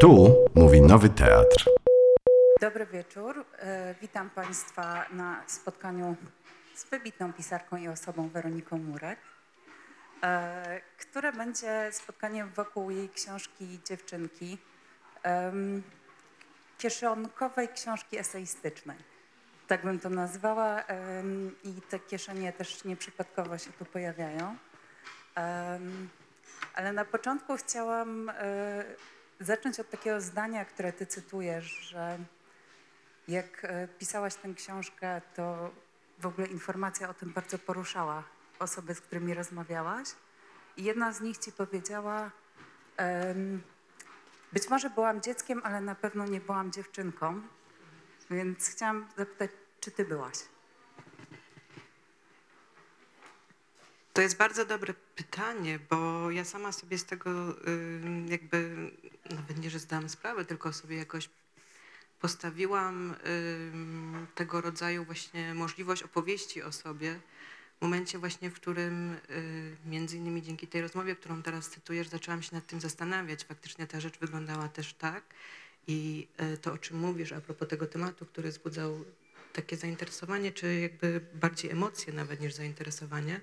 Tu mówi Nowy Teatr. Dobry wieczór. E, Witam Państwa na spotkaniu z wybitną pisarką i osobą Weroniką Murek, e, które będzie spotkaniem wokół jej książki Dziewczynki, kieszonkowej książki eseistycznej. Tak bym to nazwała i te kieszenie też nieprzypadkowo się tu pojawiają. Ale na początku chciałam e, zacząć od takiego zdania, które ty cytujesz, że jak e, pisałaś tę książkę, to w ogóle informacja o tym bardzo poruszała osoby, z którymi rozmawiałaś. I jedna z nich ci powiedziała, być może byłam dzieckiem, ale na pewno nie byłam dziewczynką. Więc chciałam zapytać, czy ty byłaś? To jest bardzo dobre pytanie, bo ja sama sobie z tego jakby, nawet nie, że zdałam sprawę, tylko sobie jakoś postawiłam tego rodzaju właśnie możliwość opowieści o sobie w momencie właśnie, w którym y, między innymi dzięki tej rozmowie, którą teraz cytujesz, zaczęłam się nad tym zastanawiać. Faktycznie ta rzecz wyglądała też tak i y, to, o czym mówisz a propos tego tematu, który wzbudzał takie zainteresowanie, czy jakby bardziej emocje nawet niż zainteresowanie,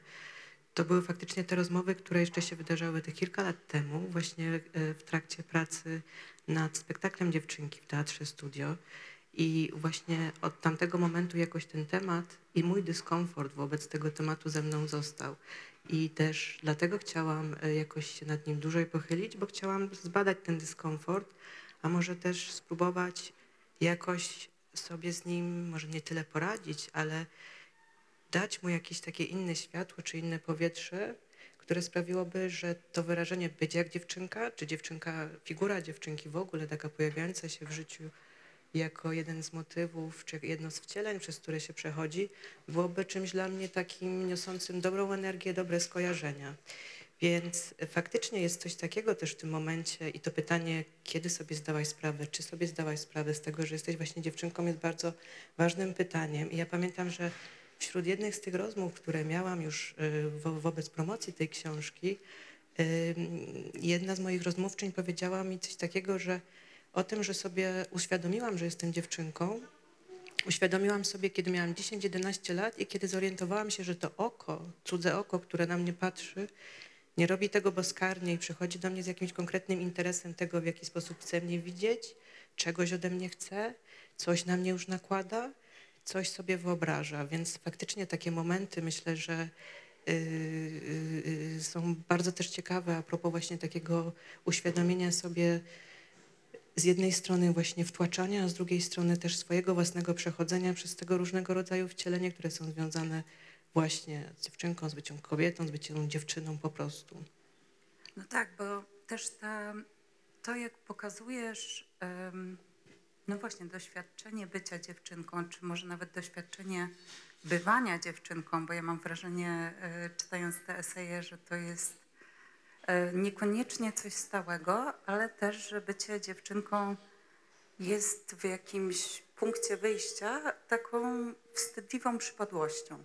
to były faktycznie te rozmowy, które jeszcze się wydarzały te kilka lat temu, właśnie e, w trakcie pracy nad spektaklem Dziewczynki w Teatrze Studio. I właśnie od tamtego momentu jakoś ten temat i mój dyskomfort wobec tego tematu ze mną został. I też dlatego chciałam e, jakoś się nad nim dłużej pochylić, bo chciałam zbadać ten dyskomfort, a może też spróbować jakoś sobie z nim, może nie tyle poradzić, ale dać mu jakieś takie inne światło czy inne powietrze, które sprawiłoby, że to wyrażenie być jak dziewczynka, czy dziewczynka, figura dziewczynki w ogóle, taka pojawiająca się w życiu jako jeden z motywów, czy jedno z wcieleń, przez które się przechodzi, byłoby czymś dla mnie takim niosącym dobrą energię, dobre skojarzenia. Więc faktycznie jest coś takiego też w tym momencie i to pytanie, kiedy sobie zdałaś sprawę, czy sobie zdałaś sprawę z tego, że jesteś właśnie dziewczynką, jest bardzo ważnym pytaniem. I ja pamiętam, że wśród jednych z tych rozmów, które miałam już y, wo wobec promocji tej książki, y, jedna z moich rozmówczyń powiedziała mi coś takiego, że o tym, że sobie uświadomiłam, że jestem dziewczynką, uświadomiłam sobie, kiedy miałam 10-11 lat i kiedy zorientowałam się, że to oko, cudze oko, które na mnie patrzy, nie robi tego bezkarnie i przychodzi do mnie z jakimś konkretnym interesem tego, w jaki sposób chce mnie widzieć, czegoś ode mnie chce, coś na mnie już nakłada, coś sobie wyobraża. Więc faktycznie takie momenty myślę, że yy, yy, są bardzo też ciekawe a propos właśnie takiego uświadomienia sobie z jednej strony właśnie wtłaczania, a z drugiej strony też swojego własnego przechodzenia przez tego różnego rodzaju wcielenia, które są związane właśnie z dziewczynką, z byciem kobietą, z byciem dziewczyną po prostu. No tak, bo też ta, to, jak pokazujesz, no właśnie, doświadczenie bycia dziewczynką, czy może nawet doświadczenie bywania dziewczynką, bo ja mam wrażenie, e, czytając te eseje, że to jest e, niekoniecznie coś stałego, ale też, że bycie dziewczynką jest w jakimś punkcie wyjścia taką wstydliwą przypadłością.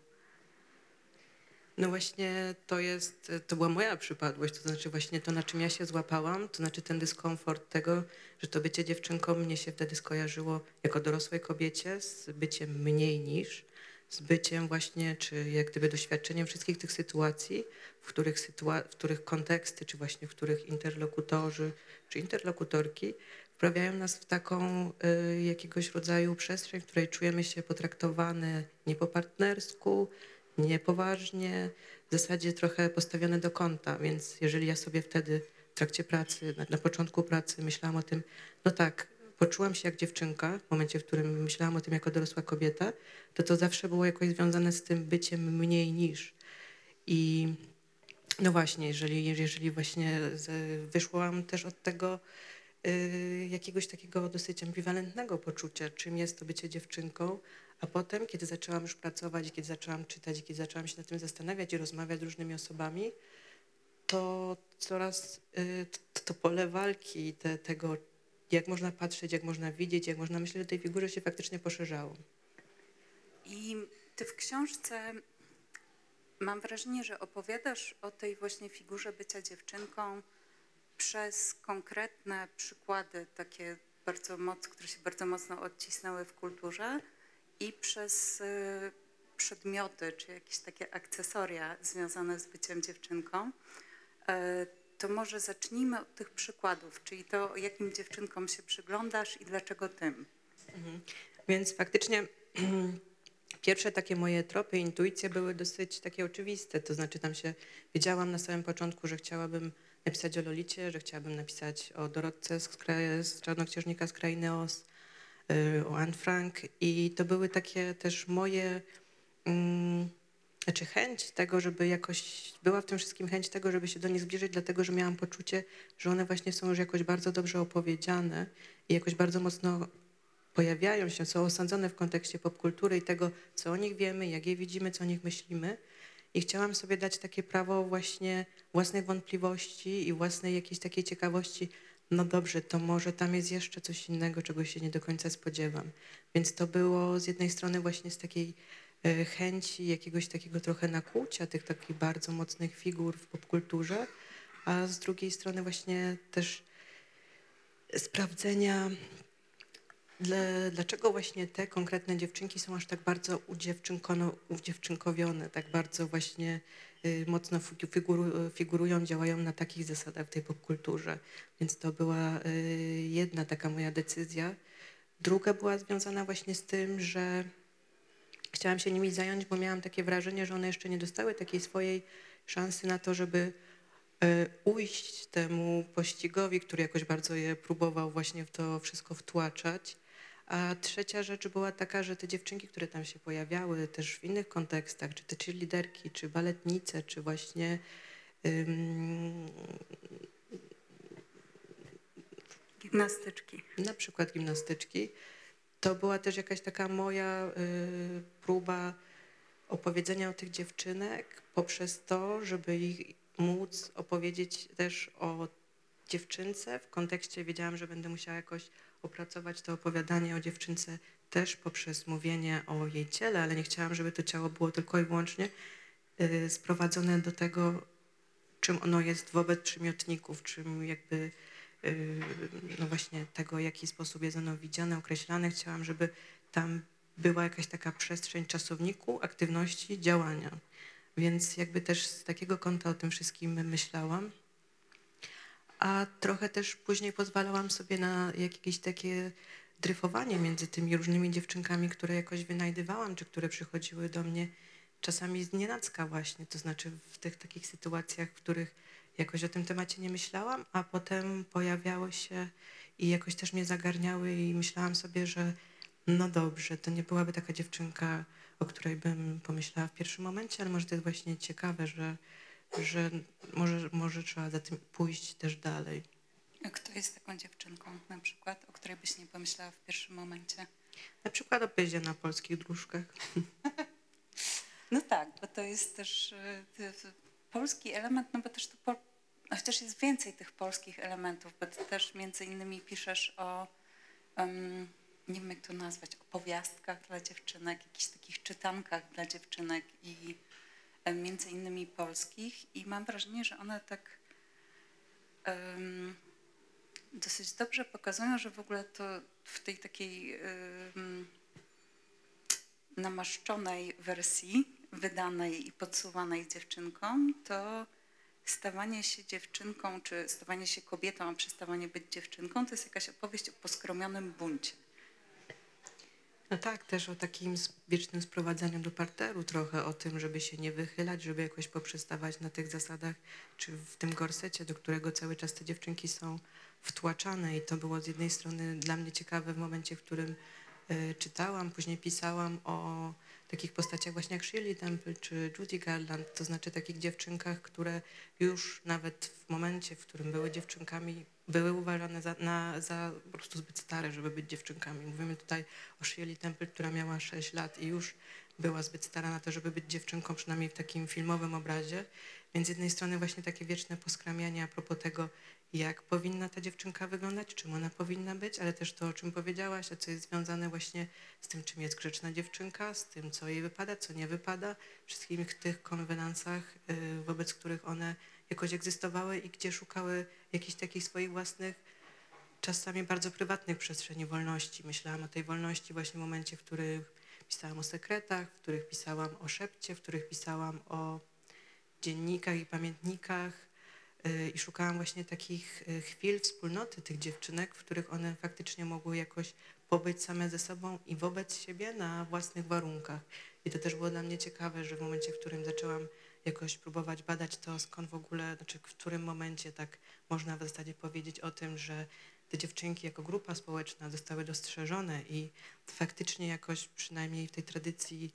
No właśnie to jest, to była moja przypadłość, to znaczy właśnie to, na czym ja się złapałam, to znaczy ten dyskomfort tego, że to bycie dziewczynką mnie się wtedy skojarzyło jako dorosłej kobiecie z byciem mniej niż, z byciem właśnie, czy jak gdyby doświadczeniem wszystkich tych sytuacji, w których, sytua- w których konteksty, czy właśnie w których interlokutorzy, czy interlokutorki wprawiają nas w taką y, jakiegoś rodzaju przestrzeń, w której czujemy się potraktowane nie po partnersku, niepoważnie, w zasadzie trochę postawione do kąta, więc jeżeli ja sobie wtedy w trakcie pracy, na, na początku pracy myślałam o tym, no tak, poczułam się jak dziewczynka, w momencie, w którym myślałam o tym jako dorosła kobieta, to to zawsze było jakoś związane z tym byciem mniej niż. I no właśnie, jeżeli, jeżeli właśnie wyszłam też od tego y, jakiegoś takiego dosyć ambiwalentnego poczucia, czym jest to bycie dziewczynką, a potem, kiedy zaczęłam już pracować, kiedy zaczęłam czytać, kiedy zaczęłam się nad tym zastanawiać i rozmawiać z różnymi osobami, to coraz y, to, to pole walki te, tego, jak można patrzeć, jak można widzieć, jak można myśleć o tej figurze się faktycznie poszerzało. I ty w książce mam wrażenie, że opowiadasz o tej właśnie figurze bycia dziewczynką przez konkretne przykłady, takie bardzo moc, które się bardzo mocno odcisnęły w kulturze i przez y, przedmioty, czy jakieś takie akcesoria związane z byciem dziewczynką. E, To może zacznijmy od tych przykładów, czyli to, jakim dziewczynkom się przyglądasz i dlaczego tym. Więc faktycznie pierwsze takie moje tropy, intuicje były dosyć takie oczywiste. To znaczy tam się wiedziałam na samym początku, że chciałabym napisać o Lolicie, że chciałabym napisać o Dorotce z, kra- z Czarnoksiężnika z Krainy Oz, o Anne Frank i to były takie też moje mm, znaczy chęć tego, żeby jakoś, była w tym wszystkim chęć tego, żeby się do nich zbliżyć, dlatego że miałam poczucie, że one właśnie są już jakoś bardzo dobrze opowiedziane i jakoś bardzo mocno pojawiają się, są osadzone w kontekście popkultury i tego, co o nich wiemy, jak je widzimy, co o nich myślimy. I chciałam sobie dać takie prawo właśnie własnych wątpliwości i własnej jakiejś takiej ciekawości. No dobrze, to może tam jest jeszcze coś innego, czego się nie do końca spodziewam. Więc to było z jednej strony właśnie z takiej e, chęci jakiegoś takiego trochę nakłucia tych takich bardzo mocnych figur w popkulturze, a z drugiej strony właśnie też sprawdzenia dlaczego właśnie te konkretne dziewczynki są aż tak bardzo udziewczynkowione, tak bardzo właśnie y, mocno figu- figuru, figurują, działają na takich zasadach w tej popkulturze. Więc to była y, jedna taka moja decyzja. Druga była związana właśnie z tym, że chciałam się nimi zająć, bo miałam takie wrażenie, że one jeszcze nie dostały takiej swojej szansy na to, żeby e, ujść temu pościgowi, który jakoś bardzo je próbował właśnie w to wszystko wtłaczać. A trzecia rzecz była taka, że te dziewczynki, które tam się pojawiały też w innych kontekstach, czy te cheerleaderki, czy baletnice, czy właśnie ym, Gimnastyczki. na przykład gimnastyczki, to była też jakaś taka moja y, próba opowiedzenia o tych dziewczynek poprzez to, żeby ich móc opowiedzieć też o dziewczynce. W kontekście wiedziałam, że będę musiała jakoś opracować to opowiadanie o dziewczynce też poprzez mówienie o jej ciele, ale nie chciałam, żeby to ciało było tylko i wyłącznie y, sprowadzone do tego, czym ono jest wobec przymiotników, czym jakby y, no właśnie tego, w jaki sposób jest ono widziane, określane. Chciałam, żeby tam była jakaś taka przestrzeń czasowniku, aktywności, działania. Więc jakby też z takiego kąta o tym wszystkim myślałam. A trochę też później pozwalałam sobie na jakieś takie dryfowanie między tymi różnymi dziewczynkami, które jakoś wynajdywałam, czy które przychodziły do mnie czasami z nienacka właśnie, to znaczy w tych takich sytuacjach, w których jakoś o tym temacie nie myślałam, a potem pojawiały się i jakoś też mnie zagarniały i myślałam sobie, że no dobrze, to nie byłaby taka dziewczynka, o której bym pomyślała w pierwszym momencie, ale może to jest właśnie ciekawe, że, że może, może trzeba za tym pójść też dalej. A kto jest taką dziewczynką na przykład, o której byś nie pomyślała w pierwszym momencie? Na przykład o pyzie na polskich dróżkach. No tak, bo to jest też y, ty- polski element, no bo też to po, chociaż jest więcej tych polskich elementów, bo ty też między innymi piszesz o, em, nie wiem jak to nazwać, opowiastkach dla dziewczynek, jakichś takich czytankach dla dziewczynek i między innymi polskich i mam wrażenie, że one tak em, dosyć dobrze pokazują, że w ogóle to w tej takiej em, namaszczonej wersji, wydanej i podsuwanej dziewczynkom, to stawanie się dziewczynką, czy stawanie się kobietą, a przestawanie być dziewczynką, to jest jakaś opowieść o poskromionym buncie. No tak, też o takim wiecznym sprowadzaniu do parteru, trochę o tym, żeby się nie wychylać, żeby jakoś poprzestawać na tych zasadach, czy w tym gorsecie, do którego cały czas te dziewczynki są wtłaczane. I to było z jednej strony dla mnie ciekawe w momencie, w którym e, czytałam, później pisałam o takich postaciach właśnie jak Shirley Temple czy Judy Garland, to znaczy takich dziewczynkach, które już nawet w momencie, w którym były dziewczynkami, były uważane za, na, za po prostu zbyt stare, żeby być dziewczynkami. Mówimy tutaj o Shirley Temple, która miała 6 lat i już była zbyt stara na to, żeby być dziewczynką, przynajmniej w takim filmowym obrazie. Więc z jednej strony właśnie takie wieczne poskramianie a propos tego, jak powinna ta dziewczynka wyglądać, czym ona powinna być, ale też to, o czym powiedziałaś, a co jest związane właśnie z tym, czym jest grzeczna dziewczynka, z tym, co jej wypada, co nie wypada, wszystkich tych konwenansach, y, wobec których one jakoś egzystowały i gdzie szukały jakichś takich swoich własnych, czasami bardzo prywatnych przestrzeni wolności. Myślałam o tej wolności właśnie w momencie, w którym pisałam o sekretach, w których pisałam o szepcie, w których pisałam o dziennikach i pamiętnikach i szukałam właśnie takich y, chwil wspólnoty tych dziewczynek, w których one faktycznie mogły jakoś pobyć same ze sobą i wobec siebie na własnych warunkach. I to też było dla mnie ciekawe, że w momencie, w którym zaczęłam jakoś próbować badać to, skąd w ogóle, znaczy w którym momencie tak można w zasadzie powiedzieć o tym, że te dziewczynki jako grupa społeczna zostały dostrzeżone i faktycznie jakoś przynajmniej w tej tradycji,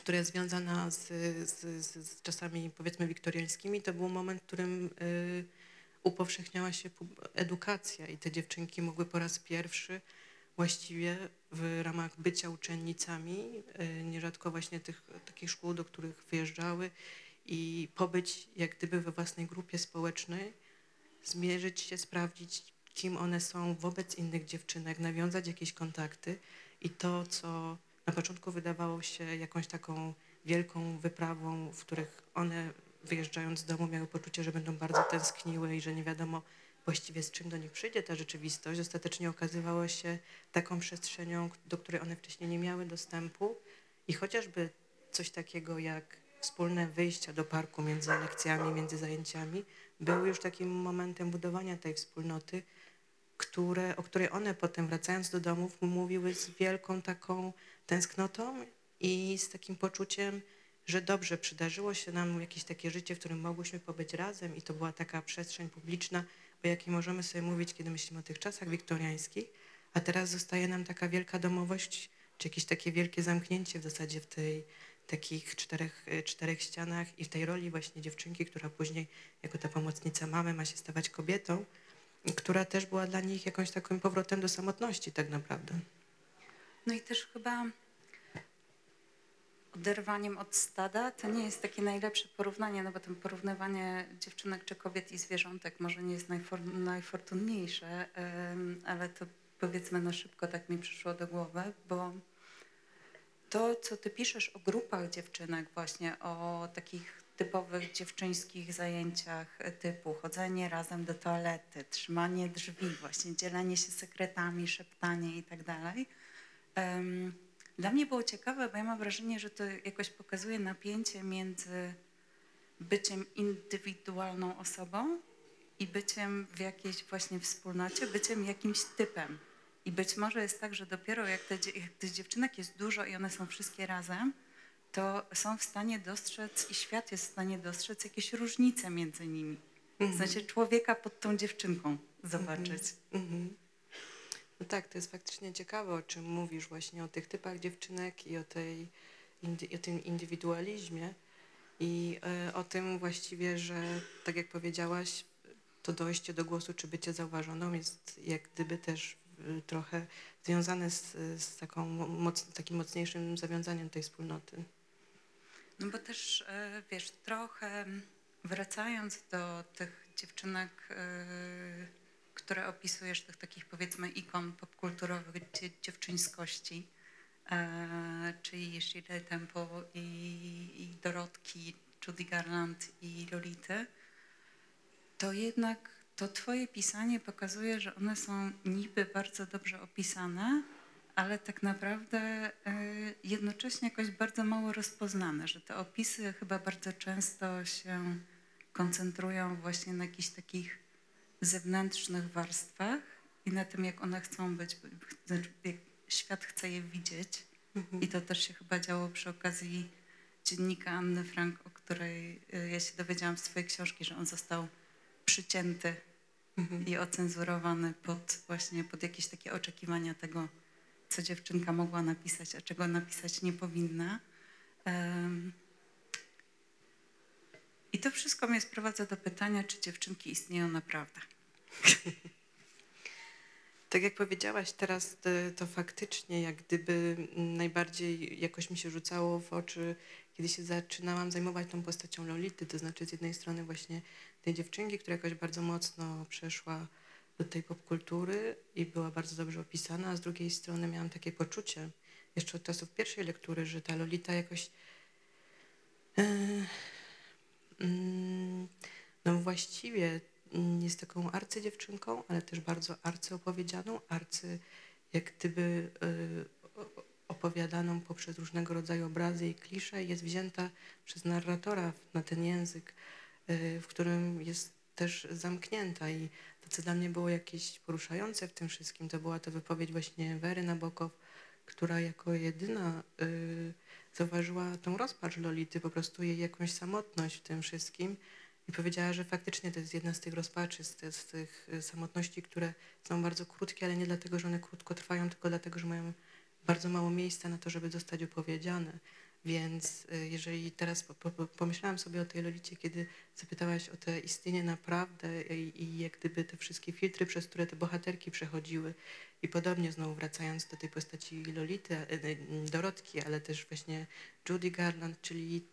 która jest związana z, z, z, czasami powiedzmy wiktoriańskimi, to był moment, w którym y, upowszechniała się edukacja i te dziewczynki mogły po raz pierwszy właściwie w ramach bycia uczennicami, y, nierzadko właśnie tych takich szkół, do których wyjeżdżały i pobyć jak gdyby we własnej grupie społecznej, zmierzyć się, sprawdzić, kim one są wobec innych dziewczynek, nawiązać jakieś kontakty i to, co na początku wydawało się jakąś taką wielką wyprawą, w których one wyjeżdżając z domu miały poczucie, że będą bardzo tęskniły i że nie wiadomo właściwie z czym do nich przyjdzie ta rzeczywistość, ostatecznie okazywało się taką przestrzenią, do której one wcześniej nie miały dostępu. I chociażby coś takiego jak wspólne wyjścia do parku między lekcjami, między zajęciami, był już takim momentem budowania tej wspólnoty, które, o której one potem wracając do domów mówiły z wielką taką tęsknotą i z takim poczuciem, że dobrze, przydarzyło się nam jakieś takie życie, w którym mogłyśmy pobyć razem i to była taka przestrzeń publiczna, o jakiej możemy sobie mówić, kiedy myślimy o tych czasach wiktoriańskich, a teraz zostaje nam taka wielka domowość, czy jakieś takie wielkie zamknięcie w zasadzie w tej takich czterech, czterech ścianach i w tej roli właśnie dziewczynki, która później jako ta pomocnica mamy ma się stawać kobietą, która też była dla nich jakąś takim powrotem do samotności tak naprawdę. No i też chyba oderwaniem od stada to nie jest takie najlepsze porównanie, no bo to porównywanie dziewczynek czy kobiet i zwierzątek może nie jest najfor, najfortunniejsze, ale to powiedzmy na szybko tak mi przyszło do głowy, bo to, co ty piszesz o grupach dziewczynek, właśnie o takich typowych dziewczyńskich zajęciach typu chodzenie razem do toalety, trzymanie drzwi, właśnie dzielenie się sekretami, szeptanie i tak dalej. Dla mnie było ciekawe, bo ja mam wrażenie, że to jakoś pokazuje napięcie między byciem indywidualną osobą i byciem w jakiejś właśnie wspólnocie, byciem jakimś typem. I być może jest tak, że dopiero jak, te, jak tych dziewczynek jest dużo i one są wszystkie razem, to są w stanie dostrzec i świat jest w stanie dostrzec jakieś różnice między nimi. W sensie człowieka pod tą dziewczynką zobaczyć. Mhm. No tak, to jest faktycznie ciekawe, o czym mówisz właśnie, o tych typach dziewczynek i o, tej, indy, o tym indywidualizmie i e, o tym właściwie, że tak jak powiedziałaś, to dojście do głosu czy bycie zauważoną jest jak gdyby też e, trochę związane z, z taką moc, takim mocniejszym zawiązaniem tej wspólnoty. No bo też, e, wiesz, trochę wracając do tych dziewczynek, które opisujesz, tych takich powiedzmy ikon popkulturowych dzie- dziewczyńskości, e, czyli Shirley Temple i, i Dorotki, Judy Garland i Lolity, to jednak to twoje pisanie pokazuje, że one są niby bardzo dobrze opisane, ale tak naprawdę e, jednocześnie jakoś bardzo mało rozpoznane, że te opisy chyba bardzo często się koncentrują właśnie na jakichś takich zewnętrznych warstwach i na tym, jak one chcą być, znaczy jak świat chce je widzieć. I to też się chyba działo przy okazji dziennika Anny Frank, o której e, ja się dowiedziałam z twojej książki, że on został przycięty i ocenzurowany pod właśnie pod jakieś takie oczekiwania tego, co dziewczynka mogła napisać, a czego napisać nie powinna. Em, I to wszystko mnie sprowadza do pytania, czy dziewczynki istnieją naprawdę. Tak jak powiedziałaś teraz, to, to faktycznie jak gdyby mm, najbardziej jakoś mi się rzucało w oczy, kiedy się zaczynałam zajmować tą postacią Lolity, to znaczy z jednej strony właśnie tej dziewczynki, która jakoś bardzo mocno przeszła do tej popkultury i była bardzo dobrze opisana, a z drugiej strony miałam takie poczucie, jeszcze od czasów pierwszej lektury, że ta Lolita jakoś mm, no właściwie mm, jest taką arcydziewczynką, ale też bardzo arcyopowiedzianą, arcy jak gdyby y, opowiadaną poprzez różnego rodzaju obrazy i klisze, jest wzięta przez narratora na ten język, y, w którym jest też zamknięta i to, co dla mnie było jakieś poruszające w tym wszystkim, to była to wypowiedź właśnie Wery Nabokow, która jako jedyna y, zauważyła tą rozpacz Lolity, po prostu jej jakąś samotność w tym wszystkim i powiedziała, że faktycznie to jest jedna z tych rozpaczy, z, z tych y, samotności, które są bardzo krótkie, ale nie dlatego, że one krótko trwają, tylko dlatego, że mają bardzo mało miejsca na to, żeby zostać opowiedziane. Więc y, jeżeli teraz po, po, pomyślałam sobie o tej Lolicie, kiedy zapytałaś o te istnienie naprawdę i, i jak gdyby te wszystkie filtry, przez które te bohaterki przechodziły i podobnie znowu wracając do tej postaci Lolity, e, e, Dorotki, ale też właśnie Judy Garland, czyli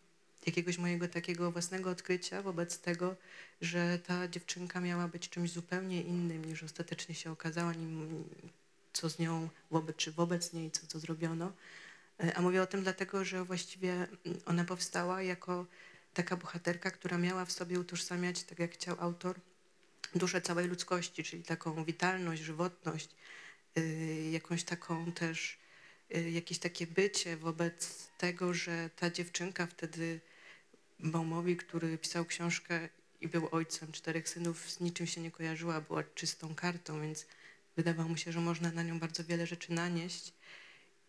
jakiegoś mojego takiego własnego odkrycia wobec tego, że ta dziewczynka miała być czymś zupełnie innym niż ostatecznie się okazała, nim, co z nią wobec, czy wobec niej, co, co zrobiono. E, A mówię o tym dlatego, że właściwie mm, ona powstała jako taka bohaterka, która miała w sobie utożsamiać, tak jak chciał autor, duszę całej ludzkości, czyli taką witalność, żywotność, y, jakąś taką też, y, jakieś takie bycie wobec tego, że ta dziewczynka wtedy Baumowi, który pisał książkę i był ojcem czterech synów, z niczym się nie kojarzyła, była czystą kartą, więc wydawało mu się, że można na nią bardzo wiele rzeczy nanieść.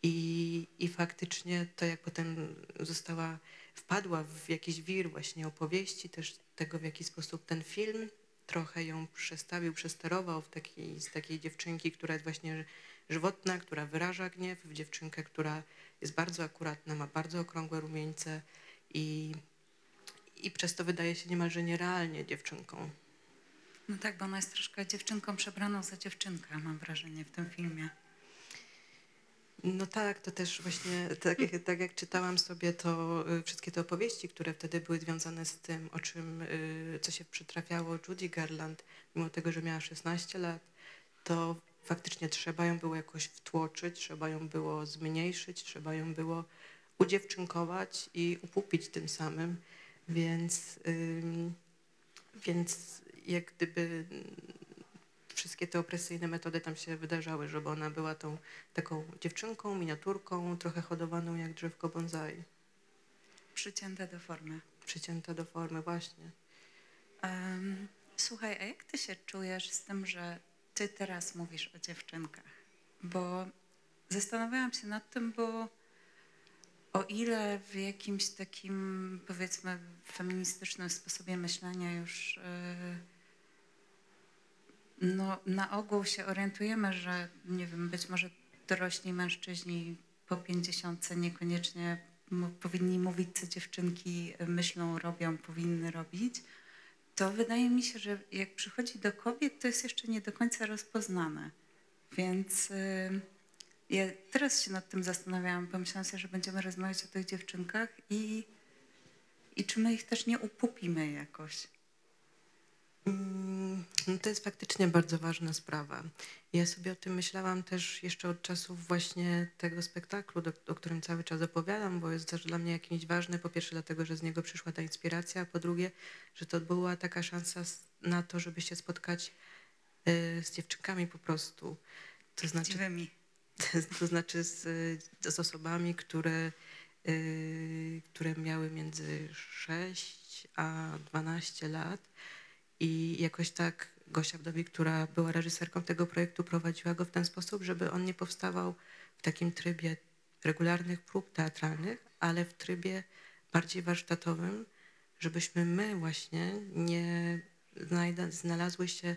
I, I faktycznie to, jak potem została, wpadła w jakiś wir właśnie opowieści, też tego, w jaki sposób ten film trochę ją przestawił, przesterował w takiej, z takiej dziewczynki, która jest właśnie żywotna, która wyraża gniew, w dziewczynkę, która jest bardzo akuratna, ma bardzo okrągłe rumieńce i, i przez to wydaje się niemalże nierealnie dziewczynką. No tak, bo ona jest troszkę dziewczynką przebraną za dziewczynkę, mam wrażenie, w tym filmie. No tak, to też właśnie, tak, tak jak czytałam sobie to, y, wszystkie te opowieści, które wtedy były związane z tym, o czym, y, co się przytrafiało Judy Garland, mimo tego, że miała 16 lat, to faktycznie trzeba ją było jakoś wtłoczyć, trzeba ją było zmniejszyć, trzeba ją było udziewczynkować i upupić tym samym, więc, więc jak gdyby wszystkie te opresyjne metody tam się wydarzały, żeby ona była tą taką dziewczynką, miniaturką, trochę hodowaną jak drzewko bonsai, Przycięte do formy. przycięta do formy właśnie. Em, słuchaj, a jak ty się czujesz z tym, że ty teraz mówisz o dziewczynkach? Bo zastanawiałam się nad tym, bo o ile w jakimś takim, powiedzmy, feministycznym sposobie myślenia już yy, no, na ogół się orientujemy, że nie wiem, być może dorośli mężczyźni po pięćdziesiątce niekoniecznie mu- powinni mówić, co dziewczynki myślą, robią, powinny robić, to wydaje mi się, że jak przychodzi do kobiet, to jest jeszcze nie do końca rozpoznane. Więc y, ja teraz się nad tym zastanawiałam, pomyślałam sobie, że będziemy rozmawiać o tych dziewczynkach i, i czy my ich też nie upupimy jakoś. No to jest faktycznie bardzo ważna sprawa. Ja sobie o tym myślałam też jeszcze od czasów właśnie tego spektaklu, do, o którym cały czas opowiadam, bo jest też dla mnie jakimś ważny. Po pierwsze dlatego, że z niego przyszła ta inspiracja, a po drugie, że to była taka szansa na to, żeby się spotkać y, z dziewczynkami po prostu. To znaczy, to znaczy z, z osobami, które, y, które miały między 6 a 12 lat i jakoś tak Gosia Wdowik, która była reżyserką tego projektu, prowadziła go w ten sposób, żeby on nie powstawał w takim trybie regularnych prób teatralnych, ale w trybie bardziej warsztatowym, żebyśmy my właśnie nie znalazły się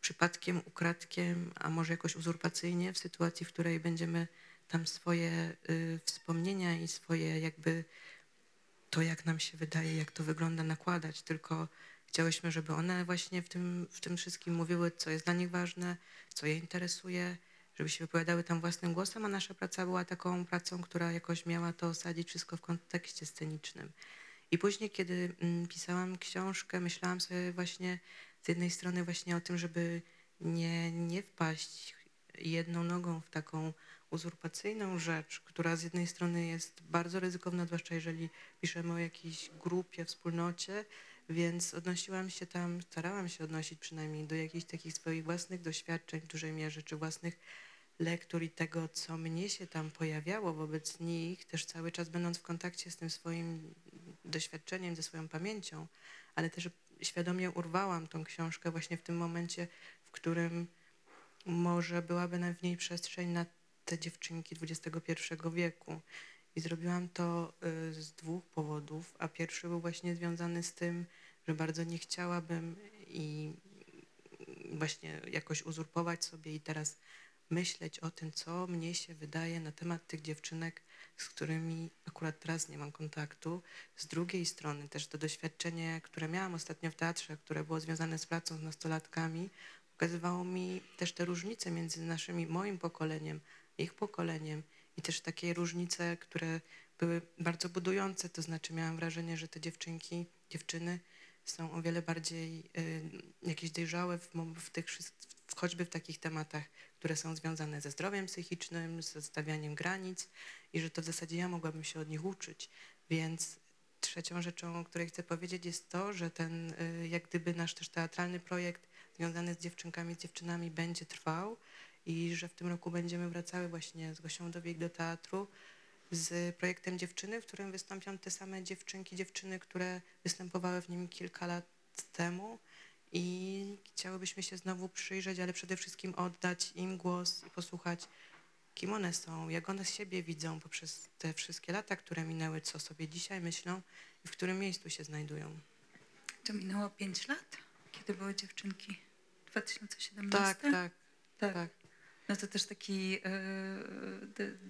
przypadkiem, ukradkiem, a może jakoś uzurpacyjnie w sytuacji, w której będziemy tam swoje y, wspomnienia i swoje jakby to, jak nam się wydaje, jak to wygląda, nakładać, tylko chciałyśmy, żeby one właśnie w tym, w tym wszystkim mówiły, co jest dla nich ważne, co je interesuje, żeby się wypowiadały tam własnym głosem, a nasza praca była taką pracą, która jakoś miała to osadzić wszystko w kontekście scenicznym. I później, kiedy mm, pisałam książkę, myślałam sobie właśnie z jednej strony właśnie o tym, żeby nie, nie wpaść jedną nogą w taką uzurpacyjną rzecz, która z jednej strony jest bardzo ryzykowna, zwłaszcza jeżeli piszemy o jakiejś grupie, wspólnocie, więc odnosiłam się tam, starałam się odnosić przynajmniej do jakichś takich swoich własnych doświadczeń w dużej mierze, czy własnych lektur i tego, co mnie się tam pojawiało wobec nich, też cały czas będąc w kontakcie z tym swoim doświadczeniem, ze swoją pamięcią, ale też świadomie urwałam tą książkę właśnie w tym momencie, w którym może byłaby w niej przestrzeń na te dziewczynki XXI wieku. I zrobiłam to y, z dwóch powodów, a pierwszy był właśnie związany z tym, że bardzo nie chciałabym i właśnie jakoś uzurpować sobie i teraz myśleć o tym, co mnie się wydaje na temat tych dziewczynek, z którymi akurat teraz nie mam kontaktu. Z drugiej strony też to doświadczenie, które miałam ostatnio w teatrze, które było związane z pracą z nastolatkami, pokazywało mi też te różnice między naszymi, moim pokoleniem, ich pokoleniem i też takie różnice, które były bardzo budujące, to znaczy miałam wrażenie, że te dziewczynki, dziewczyny są o wiele bardziej y, jakieś dojrzałe w, w tych, w, choćby w takich tematach, które są związane ze zdrowiem psychicznym, ze stawianiem granic i że to w zasadzie ja mogłabym się od nich uczyć. Więc trzecią rzeczą, o której chcę powiedzieć jest to, że ten y, jak gdyby nasz też teatralny projekt związany z dziewczynkami, z dziewczynami będzie trwał i że w tym roku będziemy wracały właśnie z Gosią Dowiek do teatru z projektem Dziewczyny, w którym wystąpią te same dziewczynki, dziewczyny, które występowały w nim kilka lat temu i chciałybyśmy się znowu przyjrzeć, ale przede wszystkim oddać im głos i posłuchać, kim one są, jak one siebie widzą poprzez te wszystkie lata, które minęły, co sobie dzisiaj myślą i w którym miejscu się znajdują. To minęło pięć lat, kiedy były dziewczynki? 2017? Tak, tak, tak. tak. No to też taki yy,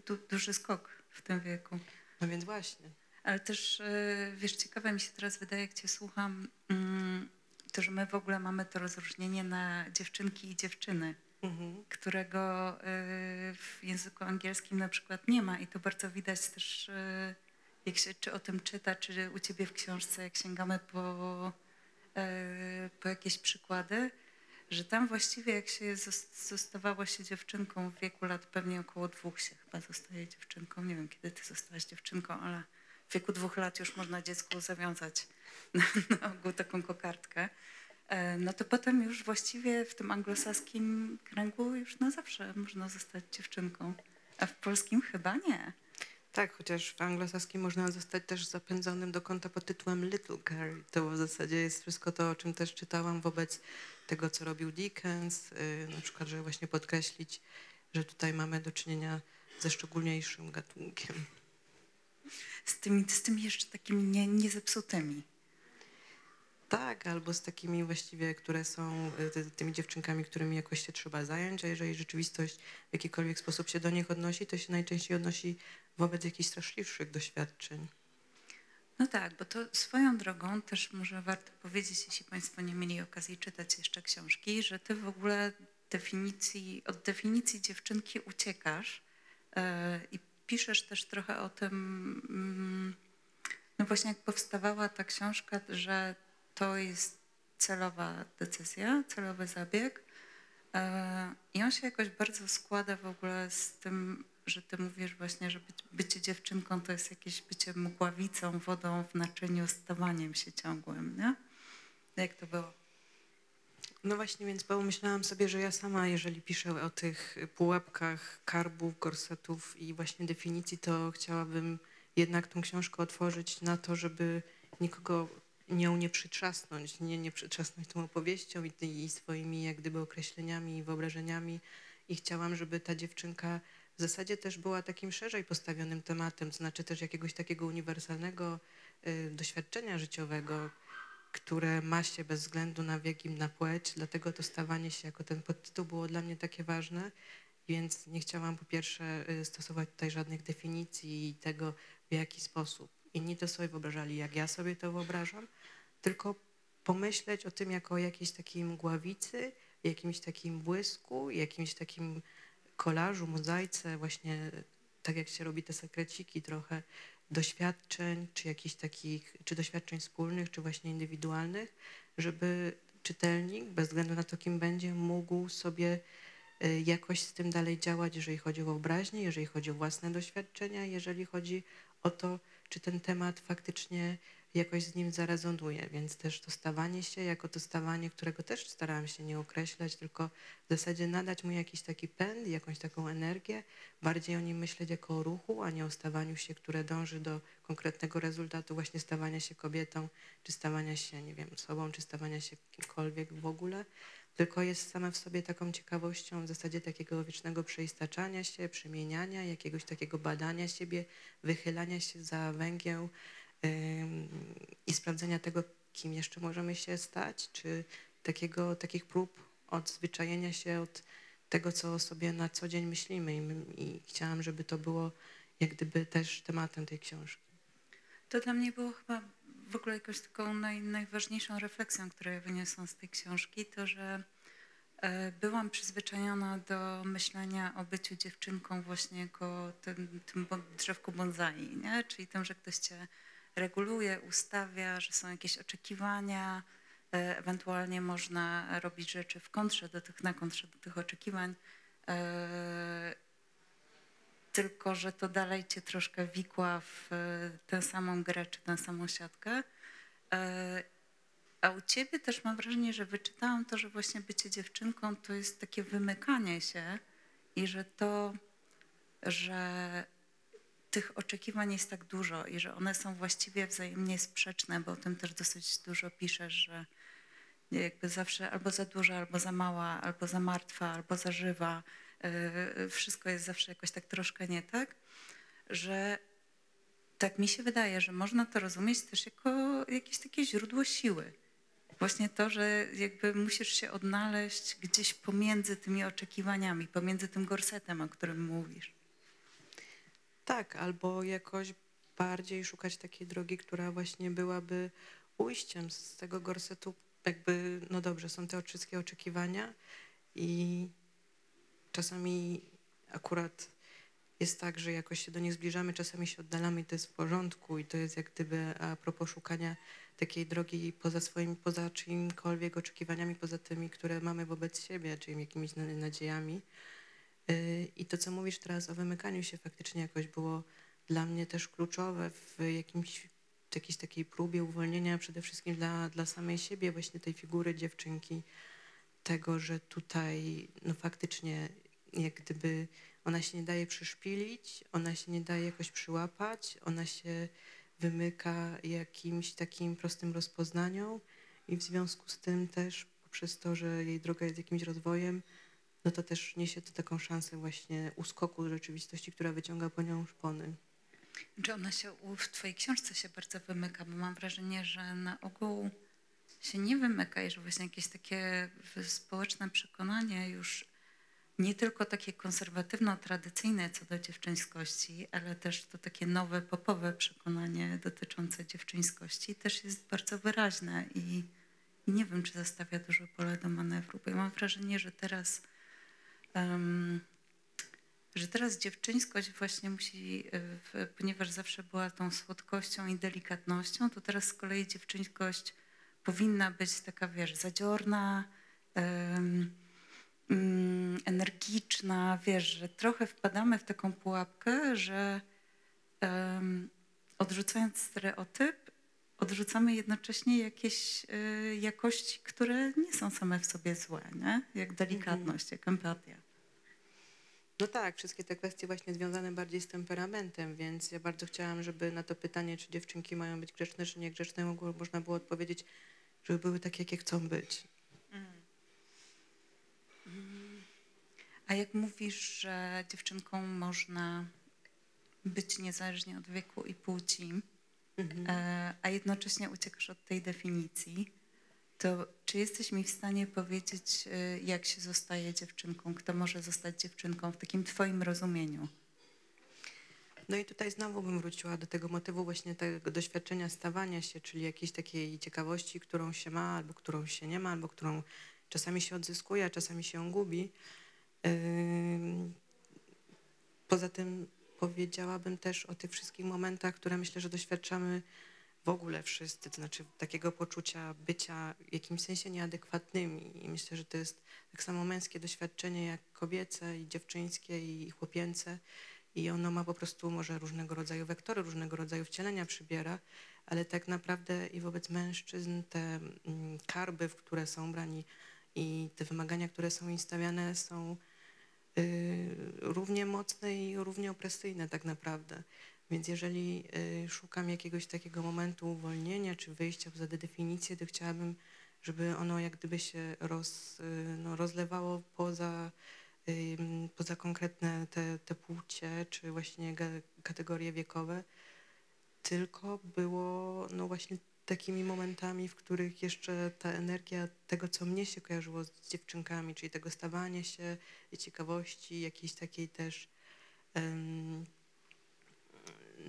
du, duży skok w tym wieku. No więc właśnie. Ale też, yy, wiesz, ciekawe mi się teraz wydaje, jak cię słucham, yy, to, że my w ogóle mamy to rozróżnienie na dziewczynki i dziewczyny, Mhm. którego yy, w języku angielskim na przykład nie ma i to bardzo widać też, jak się czy o tym czyta, czy u ciebie w książce, jak sięgamy po, po jakieś przykłady, że tam właściwie jak się zostawało się dziewczynką w wieku lat pewnie około dwóch się chyba zostaje dziewczynką. Nie wiem, kiedy ty zostałaś dziewczynką, ale w wieku dwóch lat już można dziecku zawiązać na, na ogół taką kokardkę. E, no to potem już właściwie w tym anglosaskim kręgu już na zawsze można zostać dziewczynką, a w polskim chyba nie. Tak, chociaż w anglosaskim można zostać też zapędzonym do kąta pod tytułem Little Girl. To w zasadzie jest wszystko to, o czym też czytałam wobec tego, co robił Dickens. Yy, na przykład, żeby właśnie podkreślić, że tutaj mamy do czynienia ze szczególniejszym gatunkiem. Z tymi, z tymi jeszcze takimi nie, niezepsutymi. Tak, albo z takimi właściwie, które są y, tymi dziewczynkami, którymi jakoś się trzeba zająć, a jeżeli rzeczywistość w jakikolwiek sposób się do nich odnosi, to się najczęściej odnosi wobec jakichś straszliwszych doświadczeń. No tak, bo to swoją drogą też może warto powiedzieć, jeśli Państwo nie mieli okazji czytać jeszcze książki, że Ty w ogóle definicji, od definicji dziewczynki uciekasz yy, i piszesz też trochę o tym, yy, no właśnie jak powstawała ta książka, że to jest celowa decyzja, celowy zabieg yy, i on się jakoś bardzo składa w ogóle z tym, że ty mówisz właśnie, że bycie dziewczynką to jest jakieś bycie mgławicą, wodą w naczyniu, stawaniem się ciągłym, nie? Jak to było? No właśnie, więc pomyślałam sobie, że ja sama, jeżeli piszę o tych pułapkach karbów, korsetów i właśnie definicji, to chciałabym jednak tą książkę otworzyć na to, żeby nikogo nią nie przytrzasnąć, nie, nie przytrzasnąć tą opowieścią i, i swoimi jak gdyby określeniami i wyobrażeniami. I chciałam, żeby ta dziewczynka w zasadzie też była takim szerzej postawionym tematem, znaczy też jakiegoś takiego uniwersalnego y, doświadczenia życiowego, które ma się bez względu na wiek i na płeć, dlatego to stawanie się jako ten podtytuł było dla mnie takie ważne, więc nie chciałam po pierwsze y, stosować tutaj żadnych definicji i tego, w jaki sposób inni to sobie wyobrażali, jak ja sobie to wyobrażam, tylko pomyśleć o tym jako o jakiejś takiej mgławicy, jakimś takim błysku, jakimś takim kolażu, mozaice, właśnie tak jak się robi te sekreciki trochę doświadczeń, czy jakichś takich, czy doświadczeń wspólnych, czy właśnie indywidualnych, żeby czytelnik, bez względu na to, kim będzie, mógł sobie y, jakoś z tym dalej działać, jeżeli chodzi o wyobraźnię, jeżeli chodzi o własne doświadczenia, jeżeli chodzi o to, czy ten temat faktycznie jakoś z nim zarezonuje. Więc też to stawanie się, jako to stawanie, którego też starałam się nie określać, tylko w zasadzie nadać mu jakiś taki pęd, jakąś taką energię, bardziej o nim myśleć jako o ruchu, a nie o stawaniu się, które dąży do konkretnego rezultatu, właśnie stawania się kobietą, czy stawania się, nie wiem, sobą, czy stawania się kimkolwiek w ogóle, tylko jest sama w sobie taką ciekawością w zasadzie takiego wiecznego przeistaczania się, przemieniania, jakiegoś takiego badania siebie, wychylania się za węgieł ym, i sprawdzenia tego, kim jeszcze możemy się stać, czy takiego, takich prób odzwyczajenia się od tego, co sobie na co dzień myślimy. I, I chciałam, żeby to było jak gdyby też tematem tej książki. To dla mnie było chyba w ogóle jakąś taką naj, najważniejszą refleksją, którą ja wyniosłam z tej książki, to że e, byłam przyzwyczajona do myślenia o byciu dziewczynką właśnie jako tym, tym drzewku bonsai, nie? czyli tym, że ktoś cię reguluje, ustawia, że są jakieś oczekiwania, e, ewentualnie można robić rzeczy w kontrze do tych, na kontrze do tych oczekiwań. E, tylko że to dalej cię troszkę wikła w e, tę samą grę czy tę samą siatkę. A u ciebie też mam wrażenie, że wyczytałam to, że właśnie bycie dziewczynką to jest takie wymykanie się i że to, że tych oczekiwań jest tak dużo i że one są właściwie wzajemnie sprzeczne, bo o tym też dosyć dużo piszesz, że jakby zawsze albo za duża, albo za mała, albo za martwa, albo za żywa. Yy, Wszystko jest zawsze jakoś tak troszkę nie tak, że tak mi się wydaje, że można to rozumieć też jako jakieś takie źródło siły. Właśnie to, że jakby musisz się odnaleźć gdzieś pomiędzy tymi oczekiwaniami, pomiędzy tym gorsetem, o którym mówisz. Tak, albo jakoś bardziej szukać takiej drogi, która właśnie byłaby ujściem z tego gorsetu. Jakby, no dobrze, są te wszystkie oczekiwania i czasami akurat jest tak, że jakoś się do nich zbliżamy, czasami się oddalamy i to jest w porządku i to jest jak gdyby a propos szukania takiej drogi poza swoimi, poza czyimkolwiek oczekiwaniami, poza tymi, które mamy wobec siebie, czyli jakimiś na- nadziejami. Y, I to, co mówisz teraz o wymykaniu się, faktycznie jakoś było dla mnie też kluczowe w jakimś, jakiejś takiej próbie uwolnienia przede wszystkim dla, dla samej siebie właśnie tej figury dziewczynki, tego, że tutaj no faktycznie jak gdyby ona się nie daje przyszpilić, ona się nie daje jakoś przyłapać, ona się wymyka jakimś takim prostym rozpoznaniom i w związku z tym też poprzez to, że jej droga jest jakimś rozwojem, no to też niesie to taką szansę właśnie uskoku z rzeczywistości, która wyciąga po nią szpony. Czy ona się w twojej książce się bardzo wymyka, bo mam wrażenie, że na ogół się nie wymyka i że właśnie jakieś takie społeczne przekonanie już nie tylko takie konserwatywno-tradycyjne co do dziewczyńskości, ale też to takie nowe, popowe przekonanie dotyczące dziewczyńskości też jest bardzo wyraźne i, i nie wiem, czy zostawia dużo pola do manewru, bo ja mam wrażenie, że teraz że teraz dziewczyńskość właśnie musi, y, ponieważ zawsze była tą słodkością i delikatnością, to teraz z kolei dziewczyńskość powinna być taka, wiesz, zadziorna, mm, energiczna, wiesz, że trochę wpadamy w taką pułapkę, że odrzucając stereotyp, odrzucamy jednocześnie jakieś y, jakości, które nie są same w sobie złe, nie? jak delikatność, jak empatia. No tak, wszystkie te kwestie właśnie związane bardziej z temperamentem, więc ja bardzo chciałam, żeby na to pytanie, czy dziewczynki mają być grzeczne, czy niegrzeczne, mogło- można było odpowiedzieć, żeby były takie, jakie chcą być. A jak mówisz, że dziewczynką można być niezależnie od wieku i płci, e, a jednocześnie uciekasz od tej definicji, to czy jesteś mi w stanie powiedzieć, e, jak się zostaje dziewczynką? Kto może zostać dziewczynką w takim twoim rozumieniu? No i tutaj znowu bym wróciła do tego motywu właśnie tego doświadczenia stawania się, czyli jakiejś takiej ciekawości, którą się ma, albo którą się nie ma, albo którą czasami się odzyskuje, a czasami się gubi. Poza tym powiedziałabym też o tych wszystkich momentach, które myślę, że doświadczamy w ogóle wszyscy, to znaczy takiego poczucia bycia w jakimś sensie nieadekwatnymi. I myślę, że to jest tak samo męskie doświadczenie jak kobiece i dziewczyńskie i chłopięce. I ono ma po prostu może różnego rodzaju wektory, różnego rodzaju wcielenia przybiera, ale tak naprawdę i wobec mężczyzn te mm, karby, w które są brani i te wymagania, które są im stawiane są równie mocne i równie opresyjne tak naprawdę. Więc jeżeli y, szukam jakiegoś takiego momentu uwolnienia czy wyjścia poza definicję, to chciałabym, żeby ono jak gdyby się roz, y, no, rozlewało poza, y, poza konkretne te, te płcie czy właśnie kategorie wiekowe, tylko było no właśnie takimi momentami, w których jeszcze ta energia tego, co mnie się kojarzyło z dziewczynkami, czyli tego stawania się, ciekawości, jakiejś takiej też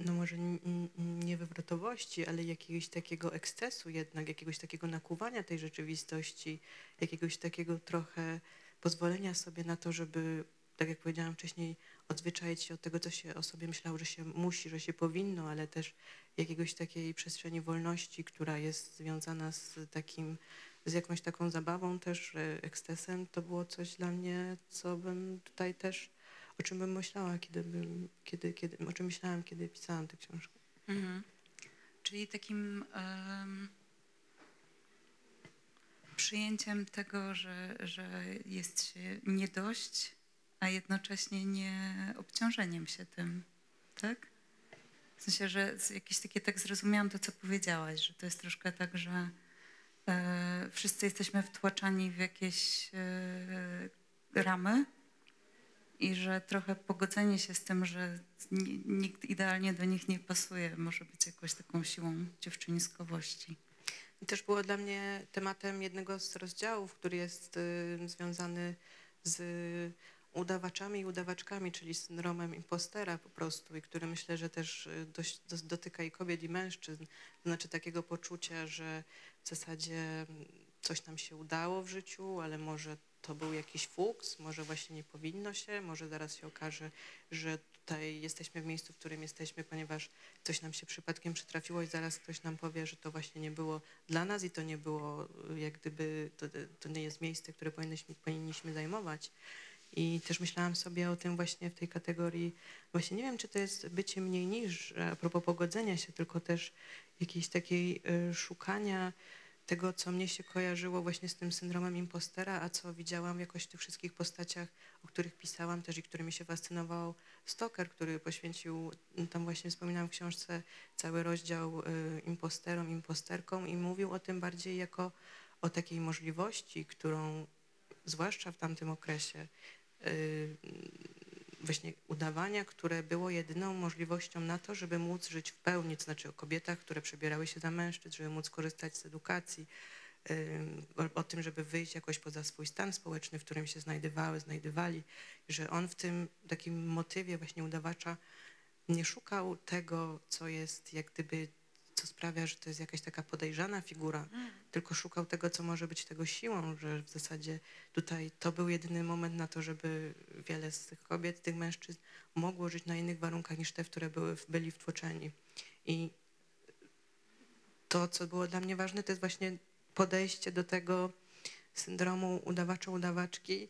no może n- n- nie wywrotowości, ale jakiegoś takiego ekscesu jednak, jakiegoś takiego nakuwania tej rzeczywistości, jakiegoś takiego trochę pozwolenia sobie na to, żeby, tak jak powiedziałam wcześniej, odzwyczaić się od tego, co się o sobie myślało, że się musi, że się powinno, ale też jakiegoś takiej przestrzeni wolności, która jest związana z takim, z jakąś taką zabawą też, ekscesem, to było coś dla mnie, co bym tutaj też o czym bym myślała, kiedy bym, kiedy, kiedy, o czym myślałam, kiedy pisałam tę książkę. Mhm. Czyli takim em, przyjęciem tego, że, że jest się nie dość, a jednocześnie nie obciążeniem się tym, tak? W sensie, że jakieś takie, tak zrozumiałam to, co powiedziałaś, że to jest troszkę tak, że e, wszyscy jesteśmy wtłaczani w jakieś e, ramy i że trochę pogodzenie się z tym, że ni- nikt idealnie do nich nie pasuje, może być jakąś taką siłą dziewczyńskowości. I też było dla mnie tematem jednego z rozdziałów, który jest y, związany z udawaczami i udawaczkami, czyli syndromem impostera po prostu i który myślę, że też y, dość, dotyka i kobiet i mężczyzn. To znaczy takiego poczucia, że w zasadzie mm, coś nam się udało w życiu, ale może to był jakiś fuks, może właśnie nie powinno się, może zaraz się okaże, że tutaj jesteśmy w miejscu, w którym jesteśmy, ponieważ coś nam się przypadkiem przytrafiło i zaraz ktoś nam powie, że to właśnie nie było dla nas i to nie było y, jak gdyby, to, to nie jest miejsce, które powinniśmy, powinniśmy zajmować. I też myślałam sobie o tym właśnie w tej kategorii, właśnie nie wiem, czy to jest bycie mniej niż, a propos pogodzenia się, tylko też jakiejś takiej y, szukania tego, co mnie się kojarzyło właśnie z tym syndromem impostera, a co widziałam jakoś w tych wszystkich postaciach, o których pisałam też i którymi się fascynował. Stoker, który poświęcił, tam właśnie wspominałam w książce, cały rozdział y, imposterom, imposterkom i mówił o tym bardziej jako o takiej możliwości, którą zwłaszcza w tamtym okresie y, właśnie udawania, które było jedyną możliwością na to, żeby móc żyć w pełni, to znaczy o kobietach, które przebierały się za mężczyzn, żeby móc korzystać z edukacji, y, o tym, żeby wyjść jakoś poza swój stan społeczny, w którym się znajdowały, znajdowali, że on w tym takim motywie właśnie udawacza nie szukał tego, co jest jak gdyby, co sprawia, że to jest jakaś taka podejrzana figura, tylko szukał tego, co może być tego siłą, że w zasadzie tutaj to był jedyny moment na to, żeby wiele z tych kobiet, tych mężczyzn mogło żyć na innych warunkach niż te, w które były, byli wtłoczeni. I to, co było dla mnie ważne, to jest właśnie podejście do tego syndromu udawacza-udawaczki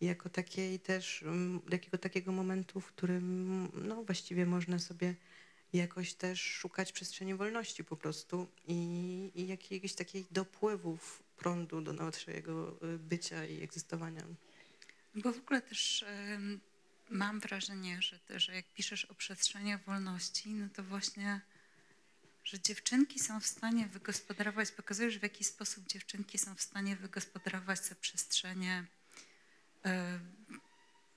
jako takiej też, mm, jakiego takiego momentu, w którym no właściwie można sobie jakoś też szukać przestrzeni wolności po prostu i, i jakiegoś takiej dopływów prądu do naszego y, bycia i egzystowania. Bo w ogóle też em, mam wrażenie, że, że jak piszesz o przestrzeniach wolności, no to właśnie, że dziewczynki są w stanie wygospodarować, pokazujesz w jaki sposób dziewczynki są w stanie wygospodarować te przestrzenie e,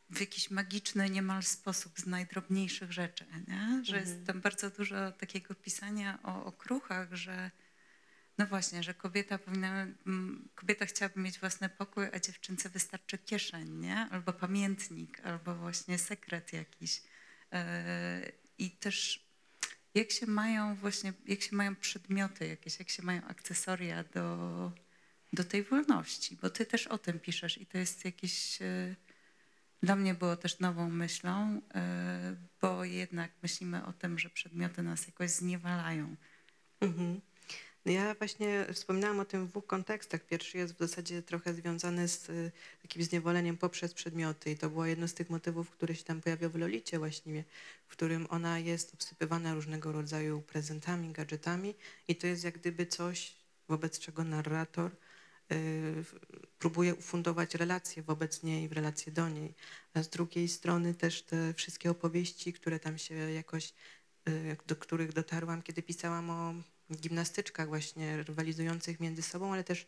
w jakiś magiczny niemal sposób z najdrobniejszych rzeczy, nie? Że jest Mhm. tam bardzo dużo takiego pisania o okruchach, że no właśnie, że kobieta powinna, kobieta chciałaby mieć własny pokój, a dziewczynce wystarczy kieszeń, nie? Albo pamiętnik, albo właśnie sekret jakiś. E, I też jak się mają właśnie, jak się mają przedmioty jakieś, jak się mają akcesoria do, do tej wolności, bo ty też o tym piszesz i to jest jakiś, e, dla mnie było też nową myślą, e, bo jednak myślimy o tym, że przedmioty nas jakoś zniewalają. Mhm. No ja właśnie wspominałam o tym w dwóch kontekstach. Pierwszy jest w zasadzie trochę związany z y, takim zniewoleniem poprzez przedmioty i to było jedno z tych motywów, które się tam pojawia w Lolicie właśnie, w którym ona jest obsypywana różnego rodzaju prezentami, gadżetami i to jest jak gdyby coś, wobec czego narrator próbuje ufundować relacje wobec niej, w relacje do niej. A z drugiej strony też te wszystkie opowieści, które tam się jakoś, y, do których dotarłam, kiedy pisałam o gimnastyczkach właśnie rywalizujących między sobą, ale też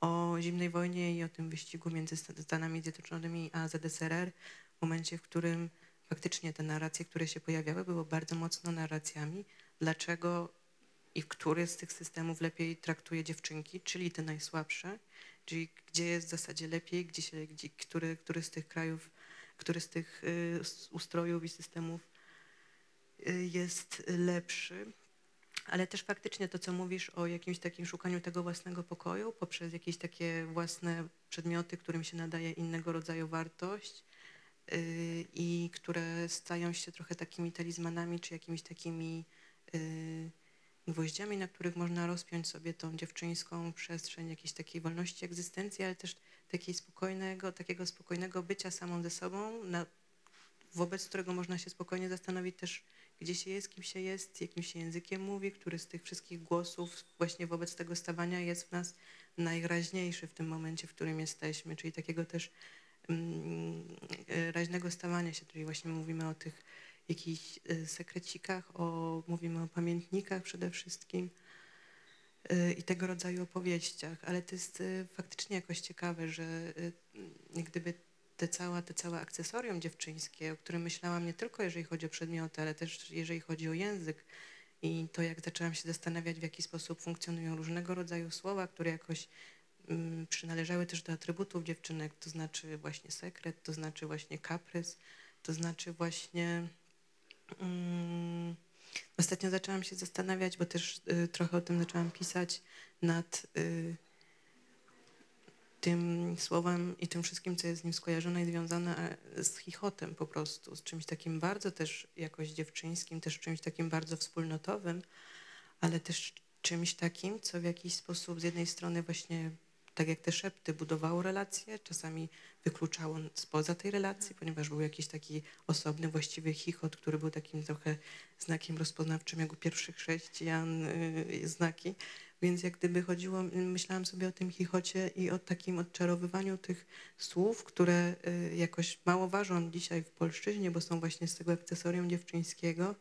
o zimnej wojnie i o tym wyścigu między Stanami Zjednoczonymi a ZSRR, w momencie, w którym faktycznie te narracje, które się pojawiały, były bardzo mocno narracjami, dlaczego i który z tych systemów lepiej traktuje dziewczynki, czyli te najsłabsze, czyli gdzie jest w zasadzie lepiej, gdzie się, gdzie, który, który z tych krajów, który z tych y, ustrojów i systemów y, jest lepszy. Ale też faktycznie to, co mówisz o jakimś takim szukaniu tego własnego pokoju poprzez jakieś takie własne przedmioty, którym się nadaje innego rodzaju wartość yy, i które stają się trochę takimi talizmanami czy jakimiś takimi gwoździami, na których można rozpiąć sobie tą dziewczyńską przestrzeń jakiejś takiej wolności egzystencji, ale też takiej spokojnego, takiego spokojnego bycia samą ze sobą, na, wobec którego można się spokojnie zastanowić też, gdzie się jest, kim się jest, jakim się językiem mówi, który z tych wszystkich głosów właśnie wobec tego stawania jest w nas najraźniejszy w tym momencie, w którym jesteśmy, czyli takiego też mm, e, raźnego stawania się, czyli właśnie mówimy o tych jakichś e, sekrecikach, o, mówimy o pamiętnikach przede wszystkim e, i tego rodzaju opowieściach, ale to jest faktycznie jakoś ciekawe, że gdyby te całe, te całe akcesorium dziewczyńskie, o którym myślałam nie tylko jeżeli chodzi o przedmioty, ale też jeżeli chodzi o język i to, jak zaczęłam się zastanawiać, w jaki sposób funkcjonują różnego rodzaju słowa, które jakoś mm, przynależały też do atrybutów dziewczynek, to znaczy właśnie sekret, to znaczy właśnie kaprys, to znaczy właśnie... Mm, ostatnio zaczęłam się zastanawiać, bo też y, trochę o tym zaczęłam pisać, nad... Y, tym słowem i tym wszystkim, co jest z nim skojarzone i związane z chichotem po prostu, z czymś takim bardzo też jakoś dziewczyńskim, też czymś takim bardzo wspólnotowym, ale też czymś takim, co w jakiś sposób z jednej strony właśnie tak jak te szepty budowało relacje, czasami wykluczało spoza tej relacji, ponieważ był jakiś taki osobny, właściwy chichot, który był takim trochę znakiem rozpoznawczym, jak u pierwszych chrześcijan yy, znaki, więc jak gdyby chodziło, myślałam sobie o tym chichocie i o takim odczarowywaniu tych słów, które y, jakoś mało ważą dzisiaj w polszczyźnie, bo są właśnie z tego akcesorium dziewczyńskiego,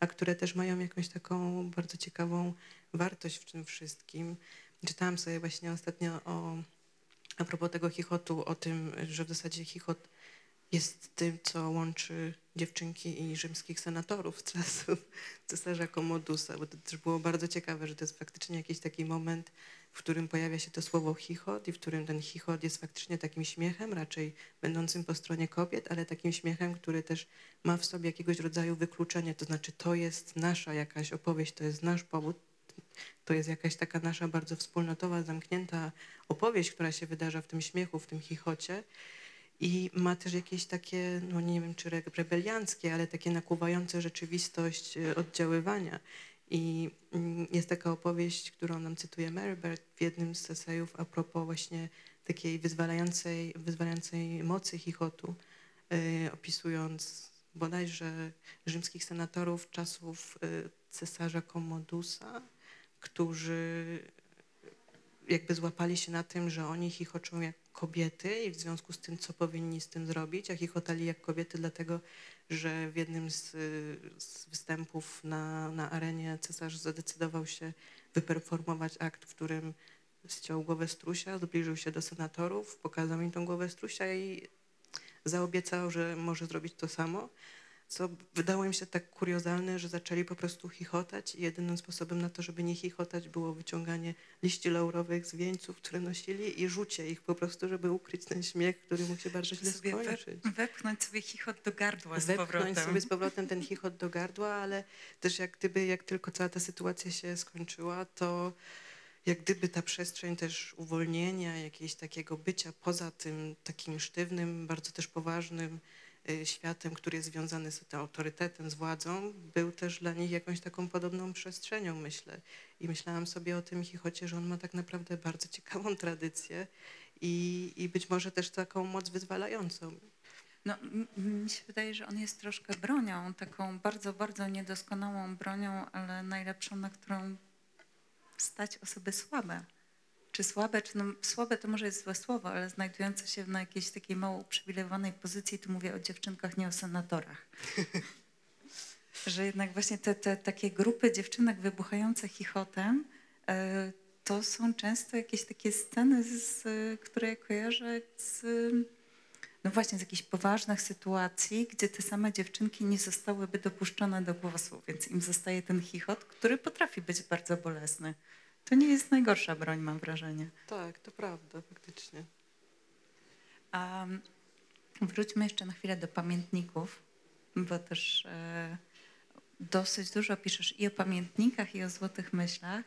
a które też mają jakąś taką bardzo ciekawą wartość w tym wszystkim. Czytałam sobie właśnie ostatnio o, a propos tego chichotu, o tym, że w zasadzie chichot jest tym, co łączy dziewczynki i rzymskich senatorów z czasów cesarza Komodusa, bo to też było bardzo ciekawe, że to jest faktycznie jakiś taki moment, w którym pojawia się to słowo chichot i w którym ten chichot jest faktycznie takim śmiechem, raczej będącym po stronie kobiet, ale takim śmiechem, który też ma w sobie jakiegoś rodzaju wykluczenie, to znaczy to jest nasza jakaś opowieść, to jest nasz powód, to jest jakaś taka nasza bardzo wspólnotowa, zamknięta opowieść, która się wydarza w tym śmiechu, w tym chichocie i ma też jakieś takie, no nie wiem czy rebelianckie, ale takie nakuwające rzeczywistość e, oddziaływania. I mm, jest taka opowieść, którą nam cytuje Mary Bird w jednym z esejów a propos właśnie takiej wyzwalającej, wyzwalającej mocy chichotu, yy, opisując bodajże rzymskich senatorów czasów yy, cesarza Kommodusa, którzy jakby złapali się na tym, że oni chichoczą jak kobiety i w związku z tym, co powinni z tym zrobić, a chichotali jak kobiety, dlatego że w jednym z, z występów na, na arenie cesarz zadecydował się wyperformować akt, w którym ściął głowę strusia, zbliżył się do senatorów, pokazał im tą głowę strusia i zaobiecał, że może zrobić to samo co wydało im się tak kuriozalne, że zaczęli po prostu chichotać i jedynym sposobem na to, żeby nie chichotać było wyciąganie liści laurowych z wieńców, które nosili i rzucie ich po prostu, żeby ukryć ten śmiech, który mógł się bardzo źle sobie skończyć. We, wepchnąć sobie chichot do gardła z wepchnąć powrotem. sobie z powrotem ten chichot do gardła, ale też jak gdyby, jak tylko cała ta sytuacja się skończyła, to jak gdyby ta przestrzeń też uwolnienia, jakiegoś takiego bycia poza tym takim sztywnym, bardzo też poważnym, światem, który jest związany z tym autorytetem, z władzą, był też dla nich jakąś taką podobną przestrzenią, myślę. I myślałam sobie o tym chichocie, że on ma tak naprawdę bardzo ciekawą tradycję i, i być może też taką moc wyzwalającą. No, mi się wydaje, że on jest troszkę bronią, taką bardzo, bardzo niedoskonałą bronią, ale najlepszą, na którą stać osoby słabe. Czy słabe, czy no, słabe to może jest złe słowo, ale znajdujące się na jakiejś takiej mało uprzywilejowanej pozycji, tu mówię o dziewczynkach, nie o senatorach. że jednak właśnie te, te takie grupy dziewczynek wybuchające chichotem, e, to są często jakieś takie sceny, z, które ja kojarzę z, no właśnie z jakichś poważnych sytuacji, gdzie te same dziewczynki nie zostałyby dopuszczone do głosu, więc im zostaje ten chichot, który potrafi być bardzo bolesny. To nie jest najgorsza broń, mam wrażenie. Tak, to prawda, faktycznie. A wróćmy jeszcze na chwilę do pamiętników, bo też e, dosyć dużo piszesz i o pamiętnikach, i o złotych myślach.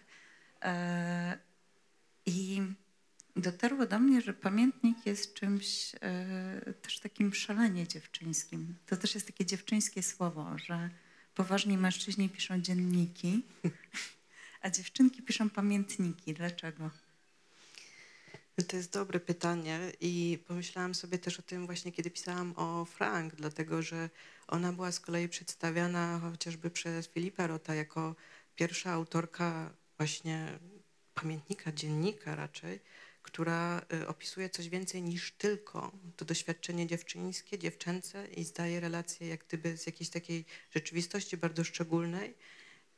E, I dotarło do mnie, że pamiętnik jest czymś e, też takim szalenie dziewczyńskim. To też jest takie dziewczyńskie słowo, że poważni mężczyźni piszą dzienniki, a dziewczynki piszą pamiętniki. Dlaczego? To jest dobre pytanie i pomyślałam sobie też o tym właśnie, kiedy pisałam o Frank, dlatego że ona była z kolei przedstawiana chociażby przez Filipa Rota jako pierwsza autorka właśnie pamiętnika, dziennika raczej, która y, opisuje coś więcej niż tylko to doświadczenie dziewczyńskie, dziewczęce i zdaje relację jak gdyby z jakiejś takiej rzeczywistości bardzo szczególnej,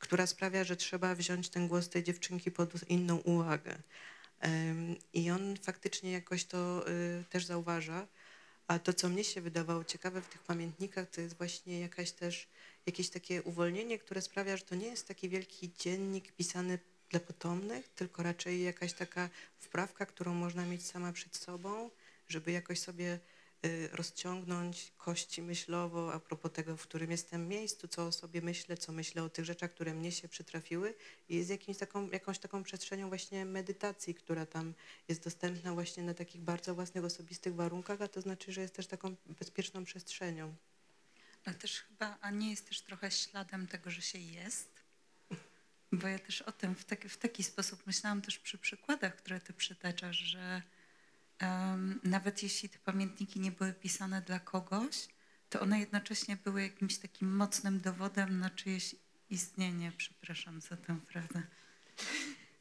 która sprawia, że trzeba wziąć ten głos tej dziewczynki pod inną uwagę. I on faktycznie jakoś to y, też zauważa. A to, co mnie się wydawało ciekawe w tych pamiętnikach, to jest właśnie jakaś też jakieś takie uwolnienie, które sprawia, że to nie jest taki wielki dziennik pisany dla potomnych, tylko raczej jakaś taka wprawka, którą można mieć sama przed sobą, żeby jakoś sobie rozciągnąć kości myślowo a propos tego, w którym jestem miejscu, co o sobie myślę, co myślę o tych rzeczach, które mnie się przytrafiły i jest jakimś taką, jakąś taką przestrzenią właśnie medytacji, która tam jest dostępna właśnie na takich bardzo własnych, osobistych warunkach, a to znaczy, że jest też taką bezpieczną przestrzenią. Ale też chyba, a nie jest też trochę śladem tego, że się jest? Bo ja też o tym w taki, w taki sposób myślałam też przy przykładach, które ty przytaczasz, że nawet jeśli te pamiętniki nie były pisane dla kogoś, to one jednocześnie były jakimś takim mocnym dowodem na czyjeś istnienie. Przepraszam za tę frazę.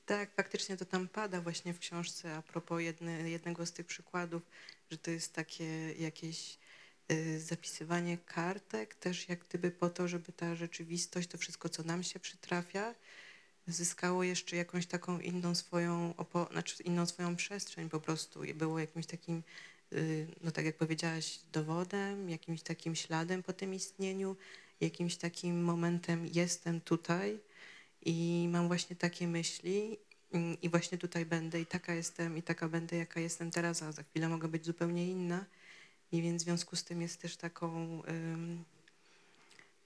Tak, faktycznie to tam pada właśnie w książce a propos jedne, jednego z tych przykładów, że to jest takie jakieś y, zapisywanie kartek, też jak gdyby po to, żeby ta rzeczywistość, to wszystko, co nam się przytrafia, zyskało jeszcze jakąś taką inną swoją, znaczy inną swoją przestrzeń po prostu było jakimś takim, y, no tak jak powiedziałaś, dowodem, jakimś takim śladem po tym istnieniu, jakimś takim momentem jestem tutaj i mam właśnie takie myśli mm, i właśnie tutaj będę i taka jestem i taka będę, jaka jestem teraz, a za chwilę mogę być zupełnie inna. I więc w związku z tym jest też taką,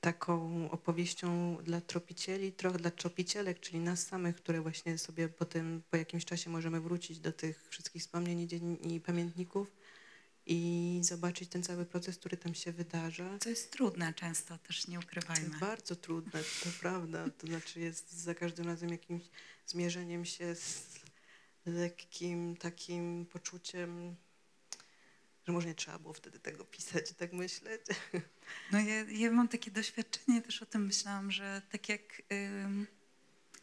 taką opowieścią dla tropicieli, trochę dla tropicielek, czyli nas samych, które właśnie sobie po tym, po jakimś czasie możemy wrócić do tych wszystkich wspomnień i, dzien- i pamiętników i zobaczyć ten cały proces, który tam się wydarza. Co jest trudne często, też nie To ukrywajmy. jest bardzo trudne, to prawda. To znaczy jest za każdym razem jakimś zmierzeniem się z lekkim takim poczuciem, że może nie trzeba było wtedy tego pisać, tak myśleć. No ja, ja mam takie doświadczenie, też o tym myślałam, że tak jak,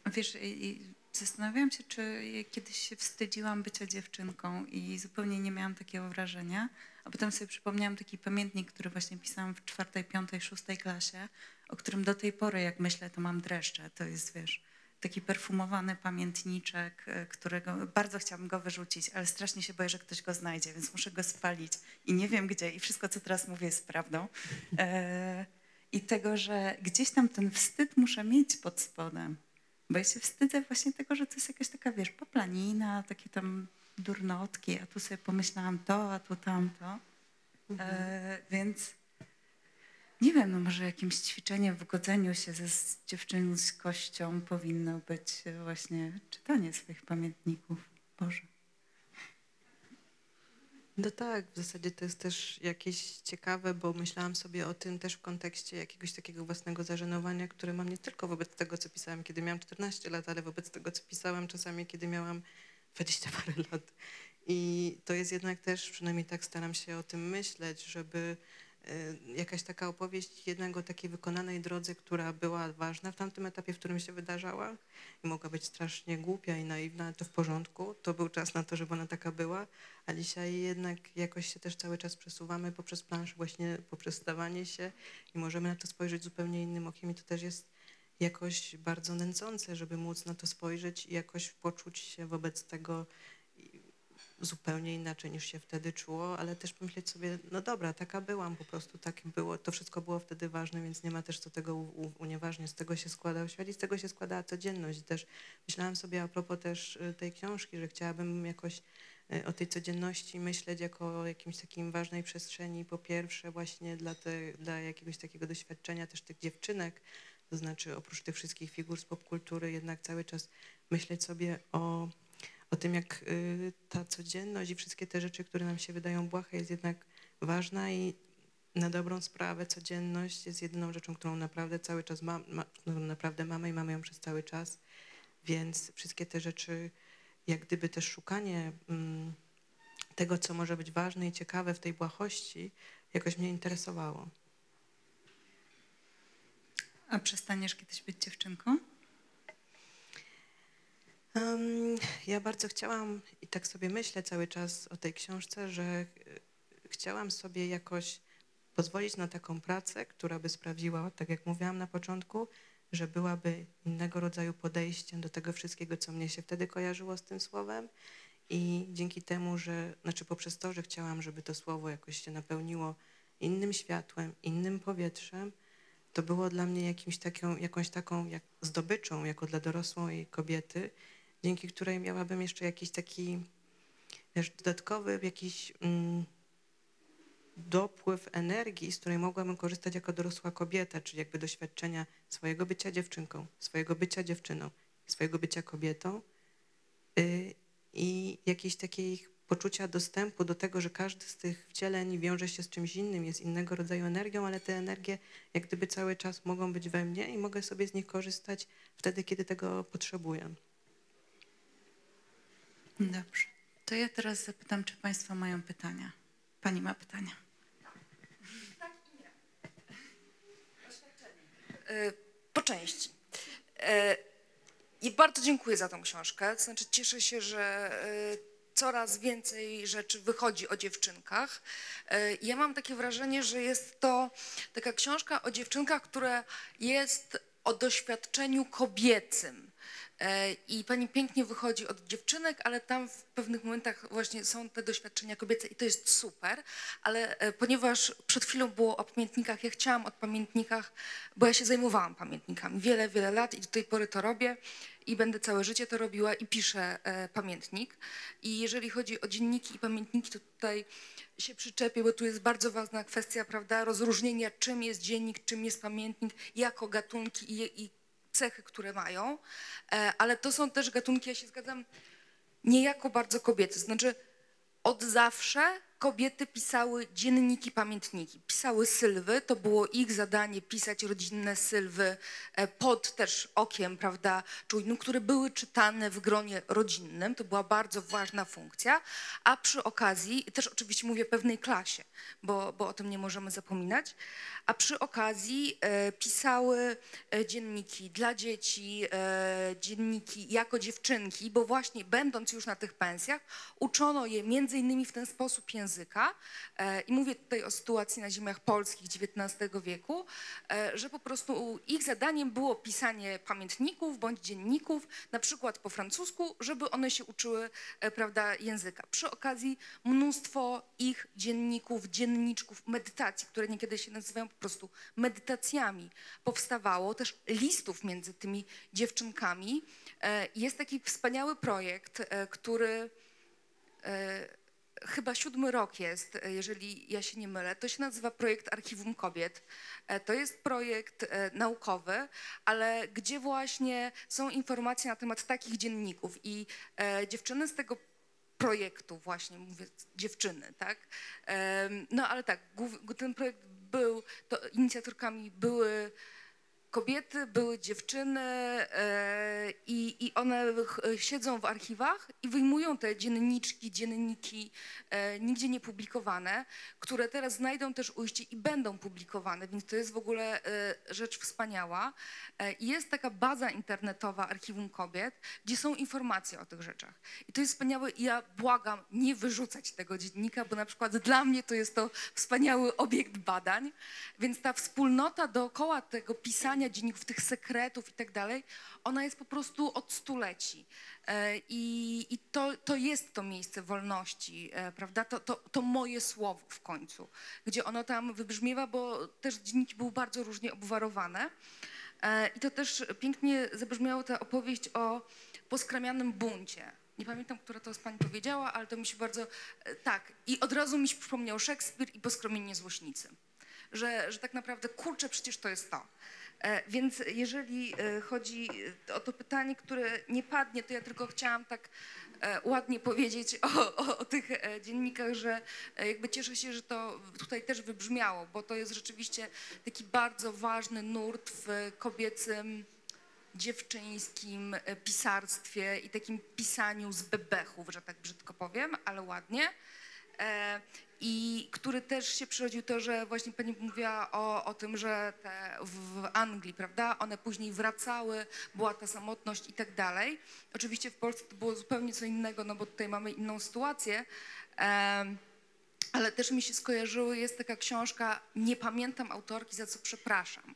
wiesz, i- i zastanawiałam się, czy kiedyś się wstydziłam bycia dziewczynką i zupełnie nie miałam takiego wrażenia, a potem sobie przypomniałam taki pamiętnik, który właśnie pisałam w czwartej, piątej, szóstej klasie, o którym do tej pory, jak myślę, to mam dreszcze. To jest, wiesz, taki perfumowany pamiętniczek, e, którego bardzo chciałabym go wyrzucić, ale strasznie się boję, że ktoś go znajdzie, więc muszę go spalić i nie wiem gdzie i wszystko, co teraz mówię, jest prawdą. E, I tego, że gdzieś tam ten wstyd muszę mieć pod spodem, bo ja się wstydzę właśnie tego, że to jest jakaś taka, wiesz, poplanina, takie tam durnotki, a tu sobie pomyślałam to, a tu tamto. E, więc nie wiem, no może jakimś ćwiczeniem w godzeniu się ze z dziewczynskością powinno być właśnie czytanie swoich pamiętników. Boże. No tak, w zasadzie to jest też jakieś ciekawe, bo myślałam sobie o tym też w kontekście jakiegoś takiego własnego zażenowania, które mam nie tylko wobec tego, co pisałam, kiedy miałam 14 lat, ale wobec tego, co pisałam czasami, kiedy miałam 20 parę lat. I to jest jednak też, przynajmniej tak staram się o tym myśleć, żeby jakaś taka opowieść jednak o takiej wykonanej drodze, która była ważna w tamtym etapie, w którym się wydarzała i mogła być strasznie głupia i naiwna, ale to w porządku. To był czas na to, żeby ona taka była, a dzisiaj jednak jakoś się też cały czas przesuwamy poprzez planszę, właśnie poprzez stawanie się i możemy na to spojrzeć zupełnie innym okiem i to też jest jakoś bardzo nęcące, żeby móc na to spojrzeć i jakoś poczuć się wobec tego zupełnie inaczej niż się wtedy czuło, ale też pomyśleć sobie, no dobra, taka byłam, po prostu tak było, to wszystko było wtedy ważne, więc nie ma też co tego unieważniać. Z tego się składał świat i z tego się składała codzienność. Też myślałam sobie a propos też y, tej książki, że chciałabym jakoś y, o tej codzienności myśleć jako o jakimś takim ważnej przestrzeni, po pierwsze właśnie dla, te, dla jakiegoś takiego doświadczenia też tych dziewczynek, to znaczy oprócz tych wszystkich figur z popkultury jednak cały czas myśleć sobie o o tym, jak y, ta codzienność i wszystkie te rzeczy, które nam się wydają błahe, jest jednak ważna i na dobrą sprawę codzienność jest jedyną rzeczą, którą naprawdę cały czas ma, którą naprawdę mamy i mamy ją przez cały czas. Więc wszystkie te rzeczy, jak gdyby też szukanie mm, tego, co może być ważne i ciekawe w tej błahości, jakoś mnie interesowało. A przestaniesz kiedyś być dziewczynką? Um, ja bardzo chciałam i tak sobie myślę cały czas o tej książce, że e, chciałam sobie jakoś pozwolić na taką pracę, która by sprawiła, tak jak mówiłam na początku, że byłaby innego rodzaju podejściem do tego wszystkiego, co mnie się wtedy kojarzyło z tym słowem. I dzięki temu, że, znaczy poprzez to, że chciałam, żeby to słowo jakoś się napełniło innym światłem, innym powietrzem, to było dla mnie jakimś taką, jakąś taką jak zdobyczą, jako dla dorosłej kobiety, dzięki której miałabym jeszcze jakiś taki wiesz, dodatkowy jakiś mm, dopływ energii, z której mogłabym korzystać jako dorosła kobieta, czyli jakby doświadczenia swojego bycia dziewczynką, swojego bycia dziewczyną, swojego bycia kobietą y, i jakiejś takiej poczucia dostępu do tego, że każdy z tych wcieleń wiąże się z czymś innym, jest innego rodzaju energią, ale te energie jak gdyby cały czas mogą być we mnie i mogę sobie z nich korzystać wtedy, kiedy tego potrzebuję. Dobrze. To ja teraz zapytam, czy Państwo mają pytania. Pani ma pytania. E, Po części. E, I bardzo dziękuję za tą książkę. To znaczy cieszę się, że e, coraz więcej rzeczy wychodzi o dziewczynkach. Ja mam takie wrażenie, że jest to taka książka o dziewczynkach, która jest o doświadczeniu kobiecym. E, I pani pięknie wychodzi od dziewczynek, ale tam w pewnych momentach właśnie są te doświadczenia kobiece i to jest super. Ale e, ponieważ przed chwilą było o pamiętnikach, ja chciałam o pamiętnikach, bo ja się zajmowałam pamiętnikami wiele, wiele lat i do tej pory to robię i będę całe życie to robiła i piszę e, pamiętnik. I jeżeli chodzi o dzienniki i pamiętniki, to tutaj się przyczepię, bo tu jest bardzo ważna kwestia, prawda, rozróżnienia czym jest dziennik, czym jest pamiętnik, jako gatunki i, i cechy, które mają, E, ale to są też gatunki, ja się zgadzam, niejako bardzo kobiety. Znaczy, od zawsze kobiety pisały dzienniki, pamiętniki. Pisały sylwy, to było ich zadanie pisać rodzinne sylwy e, pod też okiem, prawda, czujnym, które były czytane w gronie rodzinnym. To była bardzo ważna funkcja, a przy okazji, też oczywiście mówię pewnej klasie, bo, bo o tym nie możemy zapominać, a przy okazji e, pisały e, dzienniki dla dzieci, dzienniki jako dziewczynki, bo właśnie będąc już na tych pensjach, uczono je między innymi w ten sposób języka. E, I mówię tutaj o sytuacji na ziemiach polskich XIX wieku, e, że po prostu ich zadaniem było pisanie pamiętników bądź dzienników, na przykład po francusku, żeby one się uczyły e, prawda, języka. Przy okazji mnóstwo ich dzienników, dzienniczków, medytacji, które niekiedy się nazywają po prostu medytacjami, powstawało, też listów między tymi dziewczynkami. Jest taki wspaniały projekt, który chyba siódmy rok jest, e, jeżeli ja się nie mylę. To się nazywa projekt Archiwum Kobiet. E, To jest projekt e, naukowy, ale gdzie właśnie są informacje na temat takich dzienników i dziewczyny z tego projektu właśnie, mówię, dziewczyny, tak? No ale tak, ten projekt był, to inicjatorkami były kobiety, były dziewczyny e, i, i one siedzą w archiwach i wyjmują te dzienniczki, dzienniki e, nigdzie nie publikowane, które teraz znajdą też ujście i będą publikowane, więc to jest w ogóle e, rzecz wspaniała. Jest taka baza internetowa Archiwum Kobiet, gdzie są informacje o tych rzeczach. I to jest wspaniałe i ja błagam nie wyrzucać tego dziennika, bo na przykład dla mnie to jest to wspaniały obiekt badań, więc ta wspólnota dookoła tego pisania dzienników, tych sekretów i tak dalej, ona jest po prostu od stuleci. E, I, i to, to jest to miejsce wolności, e, prawda? To, to, to moje słowo w końcu, gdzie ono tam wybrzmiewa, bo też dzienniki były bardzo różnie obwarowane. E, I to też pięknie zabrzmiała ta opowieść o poskramianym buncie. Nie pamiętam, która to z pani powiedziała, ale to mi się bardzo... Tak, i od razu mi się przypomniał Szekspir i poskromienie złośnicy. Że, że tak naprawdę, kurczę, przecież to jest to. E, Więc jeżeli e, chodzi o to pytanie, które nie padnie, to ja tylko chciałam tak e, ładnie powiedzieć o, o, o tych e, dziennikach, że e, jakby cieszę się, że to tutaj też wybrzmiało, bo to jest rzeczywiście taki bardzo ważny nurt w kobiecym, dziewczyńskim e, pisarstwie i takim pisaniu z bebechów, że tak brzydko powiem, ale ładnie. I który też się przyrodził to, że właśnie pani mówiła o, o tym, że te w Anglii, prawda, one później wracały, była ta samotność i tak dalej. Oczywiście w Polsce to było zupełnie co innego, no bo tutaj mamy inną sytuację. Ale też mi się skojarzyły, jest taka książka, nie pamiętam autorki, za co przepraszam.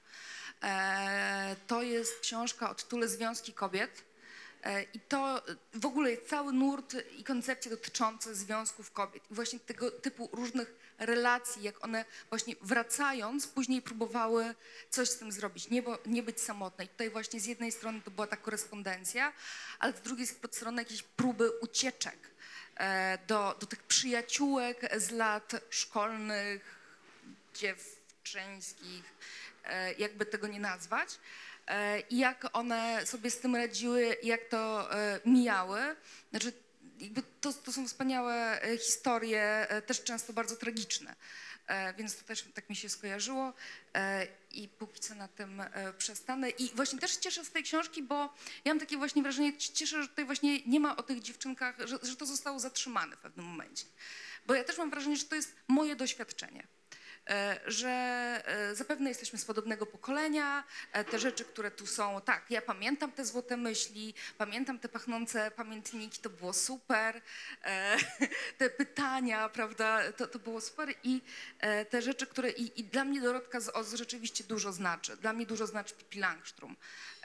E, to jest książka o tytule Związki Kobiet. E, I to w ogóle jest cały nurt i koncepcje dotyczące związków kobiet. I właśnie tego typu różnych relacji, jak one właśnie wracając, później próbowały coś z tym zrobić, nie, bo, nie być samotne. I tutaj właśnie z jednej strony to była ta korespondencja, ale z drugiej strony jakieś próby ucieczek e, do, do tych przyjaciółek z lat szkolnych, dziewczyńskich, e, jakby tego nie nazwać. E, I jak one sobie z tym radziły, jak to e, mijały. Znaczy, to, to są wspaniałe e, historie, też często bardzo tragiczne. Więc to też tak mi się skojarzyło i póki co na tym przestanę. I właśnie też cieszę z tej książki, bo ja mam takie właśnie wrażenie, cieszę, że tutaj właśnie nie ma o tych dziewczynkach, że, że to zostało zatrzymane w pewnym momencie. Bo ja też mam wrażenie, że to jest moje doświadczenie że e, zapewne jesteśmy z podobnego pokolenia, e, te rzeczy, które tu są, tak, ja pamiętam te złote myśli, pamiętam te pachnące pamiętniki, to było super, e, te pytania, prawda, to, to było super i e, te rzeczy, które, i, i dla mnie Dorotka z Oz rzeczywiście dużo znaczy, dla mnie dużo znaczy Pippi Langström,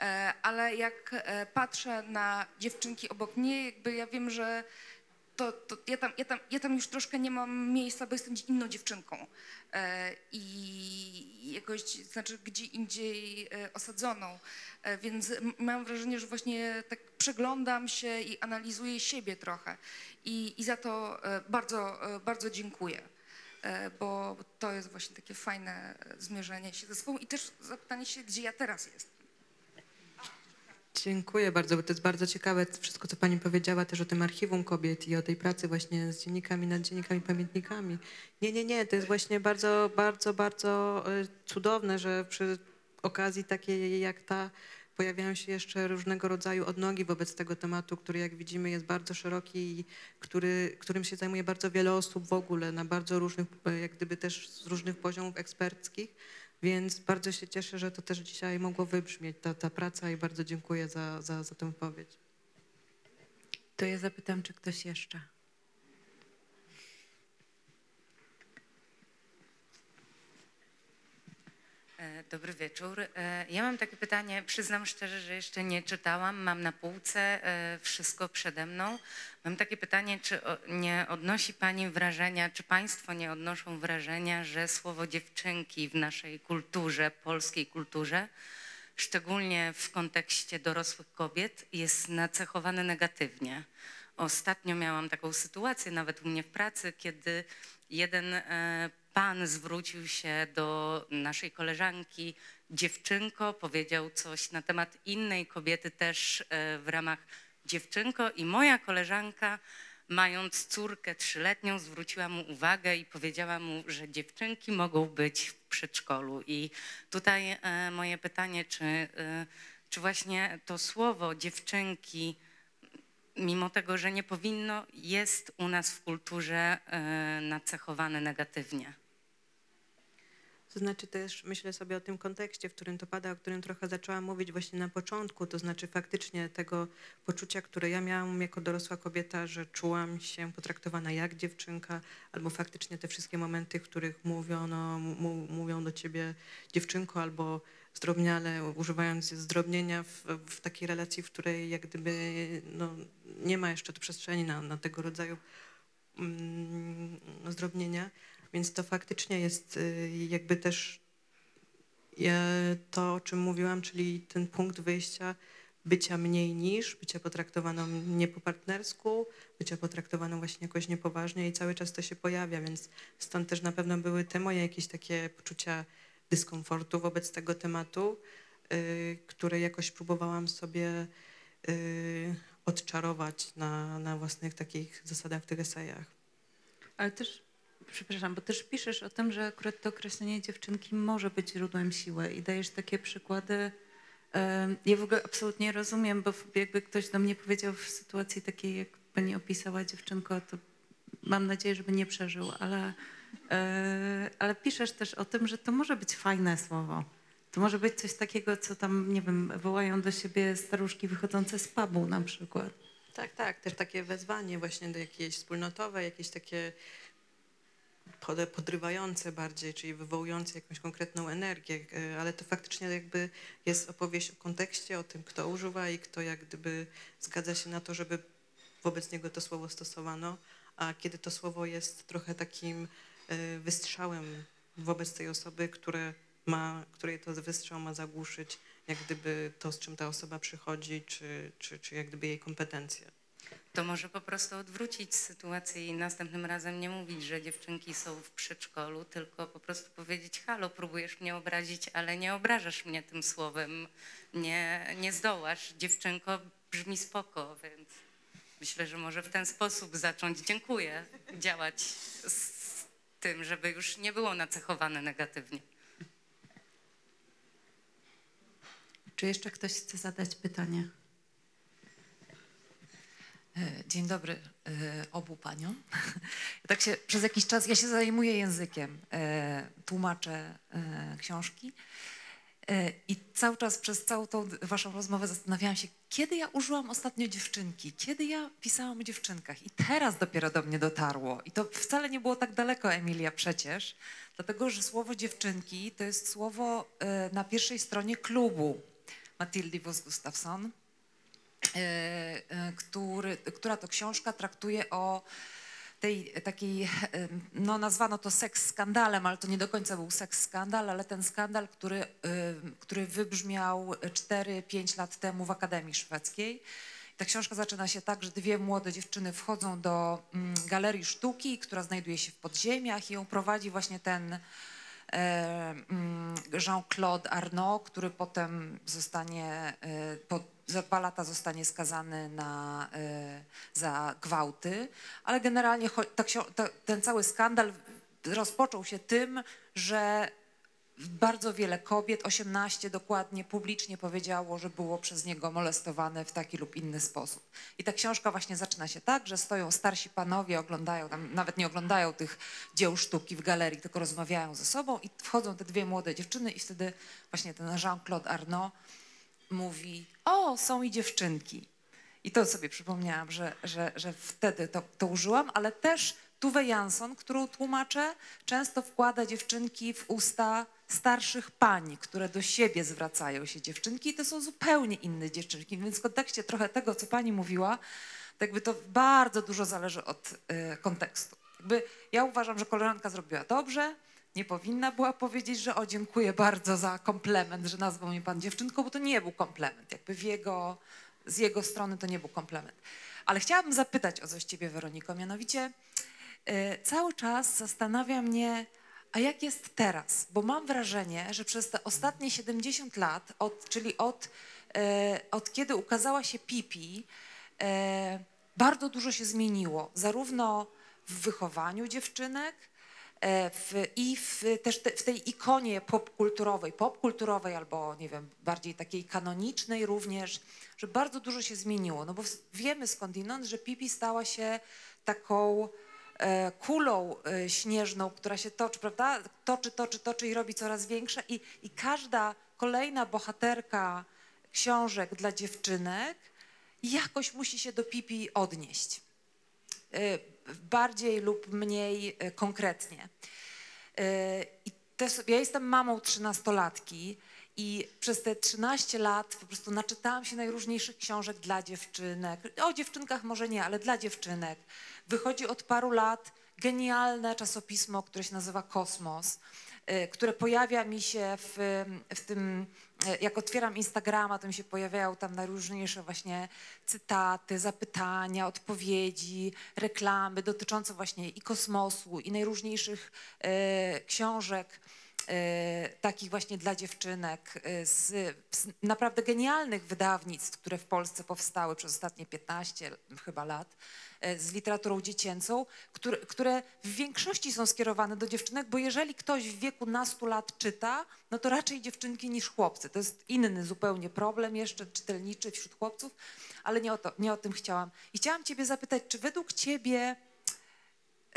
E, ale jak e, patrzę na dziewczynki obok mnie, jakby ja wiem, że to, to ja, tam, ja, tam, ja tam już troszkę nie mam miejsca, bo jestem inną dziewczynką e, i jakoś, znaczy gdzie indziej e, osadzoną. E, więc mam wrażenie, że właśnie tak przeglądam się i analizuję siebie trochę i, i za to bardzo, bardzo dziękuję. Bo to jest właśnie takie fajne zmierzenie się ze sobą i też zapytanie się, gdzie ja teraz jestem. Dziękuję bardzo, bo to jest bardzo ciekawe wszystko, co pani powiedziała też o tym archiwum kobiet i o tej pracy właśnie z dziennikami, nad dziennikami, pamiętnikami. Nie, nie, nie, to jest właśnie bardzo, bardzo, bardzo y, cudowne, że przy okazji takiej jak ta pojawiają się jeszcze różnego rodzaju odnogi wobec tego tematu, który jak widzimy jest bardzo szeroki i który, którym się zajmuje bardzo wiele osób w ogóle na bardzo różnych, y, jak gdyby też z różnych poziomów eksperckich. Więc bardzo się cieszę, że to też dzisiaj mogło wybrzmieć ta, ta praca i bardzo dziękuję za, za, za tę wypowiedź. To ja zapytam, czy ktoś jeszcze. Dobry wieczór. E, Ja mam takie pytanie, przyznam szczerze, że jeszcze nie czytałam, mam na półce e, wszystko przede mną. Mam takie pytanie, czy nie odnosi Pani wrażenia, czy Państwo nie odnoszą wrażenia, że słowo dziewczynki w naszej kulturze, polskiej kulturze, szczególnie w kontekście dorosłych kobiet, jest nacechowane negatywnie. Ostatnio miałam taką sytuację, nawet u mnie w pracy, kiedy jeden e, pan zwrócił się do naszej koleżanki, dziewczynko, powiedział coś na temat innej kobiety też e, w ramach dziewczynko i moja koleżanka mając córkę trzyletnią, zwróciła mu uwagę i powiedziała mu, że dziewczynki mogą być w przedszkolu. I tutaj e, moje pytanie, czy, e, czy właśnie to słowo dziewczynki, mimo tego, że nie powinno, jest u nas w kulturze e, nacechowane negatywnie? To znaczy też myślę sobie o tym kontekście, w którym to pada, o którym trochę zaczęłam mówić właśnie na początku, to znaczy faktycznie tego poczucia, które ja miałam jako dorosła kobieta, że czułam się potraktowana jak dziewczynka, albo faktycznie te wszystkie momenty, w których mówiono, mówią do ciebie dziewczynko, albo zdrobniale, używając zdrobnienia w, w takiej relacji, w której jak gdyby no, nie ma jeszcze przestrzeni na, na tego rodzaju mm, zdrobnienia. Więc to faktycznie jest y, jakby też to, o czym mówiłam, czyli ten punkt wyjścia bycia mniej niż, bycia potraktowaną nie po partnersku, bycia potraktowaną właśnie jakoś niepoważnie i cały czas to się pojawia, więc stąd też na pewno były te moje jakieś takie poczucia dyskomfortu wobec tego tematu, y, które jakoś próbowałam sobie y, odczarować na, na własnych takich zasadach w tych esejach. Ale też, przepraszam, bo też piszesz o tym, że akurat to określenie dziewczynki może być źródłem siły i dajesz takie przykłady. Ja w ogóle absolutnie rozumiem, bo jakby ktoś do mnie powiedział w sytuacji takiej, jak pani opisała dziewczynko, to mam nadzieję, żeby nie przeżył, ale, ale piszesz też o tym, że to może być fajne słowo. To może być coś takiego, co tam, nie wiem, wołają do siebie staruszki wychodzące z pubu na przykład. Tak, tak, też takie wezwanie właśnie do jakiejś wspólnotowe, jakieś takie pod- podrywające bardziej, czyli wywołujące jakąś konkretną energię, e, ale to faktycznie jakby jest opowieść o kontekście, o tym, kto używa i kto jak gdyby zgadza się na to, żeby wobec niego to słowo stosowano, a kiedy to słowo jest trochę takim e, wystrzałem wobec tej osoby, które ma, której to wystrzał ma zagłuszyć jak gdyby to, z czym ta osoba przychodzi, czy, czy, czy jak gdyby jej kompetencje. To może po prostu odwrócić sytuację i następnym razem nie mówić, że dziewczynki są w przedszkolu, tylko po prostu powiedzieć: Halo, próbujesz mnie obrazić, ale nie obrażasz mnie tym słowem. Nie, nie zdołasz. Dziewczynko brzmi spoko, więc myślę, że może w ten sposób zacząć. Dziękuję. Działać z tym, żeby już nie było nacechowane negatywnie. Czy jeszcze ktoś chce zadać pytanie? E, Dzień dobry e, obu paniom. Tak się przez jakiś czas, ja się zajmuję językiem, e, tłumaczę książki i cały czas przez całą tą waszą rozmowę zastanawiałam się, kiedy ja użyłam ostatnio dziewczynki, kiedy ja pisałam o dziewczynkach? I teraz dopiero do mnie dotarło. I to wcale nie było tak daleko, Emilia, przecież, dlatego, że słowo dziewczynki to jest słowo e, na pierwszej stronie klubu Matildy Vos Gustafsson e, e, która to książka traktuje o tej takiej, e, no nazwano to seks skandalem, ale to nie do końca był seks skandal, ale ten skandal, który, e, który wybrzmiał 4-5 lat temu w Akademii Szwedzkiej. Ta książka zaczyna się tak, że dwie młode dziewczyny wchodzą do mm, galerii sztuki, która znajduje się w podziemiach i ją prowadzi właśnie ten e, mm, Jean-Claude Arnaud, który potem zostanie, e, za dwa lata zostanie skazany na, e, za gwałty, ale generalnie cho- ta, ksio- ta, ten cały skandal rozpoczął się tym, że bardzo wiele kobiet, 18 dokładnie, publicznie powiedziało, że było przez niego molestowane w taki lub inny sposób. I ta książka właśnie zaczyna się tak, że stoją starsi panowie, oglądają, tam nawet nie oglądają tych dzieł sztuki w galerii, tylko rozmawiają ze sobą i wchodzą te dwie młode dziewczyny i wtedy właśnie ten Jean-Claude Arnaud mówi, o, są i dziewczynki. I to sobie przypomniałam, że, że, że wtedy to, to użyłam, ale też Tuve Jansson, którą tłumaczę, często wkłada dziewczynki w usta starszych pań, które do siebie zwracają się dziewczynki i to są zupełnie inne dziewczynki. Więc w kontekście trochę tego, co pani mówiła, to jakby to bardzo dużo zależy od y, kontekstu. Jakby ja uważam, że koleżanka zrobiła dobrze, nie powinna była powiedzieć, że o dziękuję bardzo za komplement, że nazwał mnie pan dziewczynką, bo to nie był komplement. Jakby w jego, z jego strony to nie był komplement. Ale chciałabym zapytać o coś ciebie, Weroniko, mianowicie e, cały czas zastanawia mnie, a jak jest teraz? Bo mam wrażenie, że przez te ostatnie 70 lat, od, czyli od, e, od kiedy ukazała się Pipi, e, bardzo dużo się zmieniło, zarówno w wychowaniu dziewczynek, w, i w, też te, w tej ikonie popkulturowej, popkulturowej albo nie wiem, bardziej takiej kanonicznej również, że bardzo dużo się zmieniło. No bo wiemy skądinąd, że Pipi stała się taką e, kulą e, śnieżną, która się toczy, prawda? Toczy, toczy, toczy i robi coraz większa i, i każda kolejna bohaterka książek dla dziewczynek jakoś musi się do Pipi odnieść. Bardziej lub mniej e, konkretnie. E, I te, so- ja jestem mamą trzynastolatki i przez te 13 lat po prostu naczytałam się najróżniejszych książek dla dziewczynek. O dziewczynkach może nie, ale dla dziewczynek. Wychodzi od paru lat genialne czasopismo, które się nazywa Kosmos, które pojawia mi się w, w tym, e, jak otwieram Instagrama, to mi się pojawiają tam najróżniejsze właśnie cytaty, zapytania, odpowiedzi, reklamy dotyczące właśnie i kosmosu, i najróżniejszych e, książek takich właśnie dla dziewczynek z, z naprawdę genialnych wydawnictw, które w Polsce powstały przez ostatnie 15 chyba lat z literaturą dziecięcą, które, które w większości są skierowane do dziewczynek, bo jeżeli ktoś w wieku nastu lat czyta, no to raczej dziewczynki niż chłopcy. To jest inny zupełnie problem jeszcze czytelniczy wśród chłopców, ale nie o, to, nie o tym chciałam. I chciałam ciebie zapytać, czy według ciebie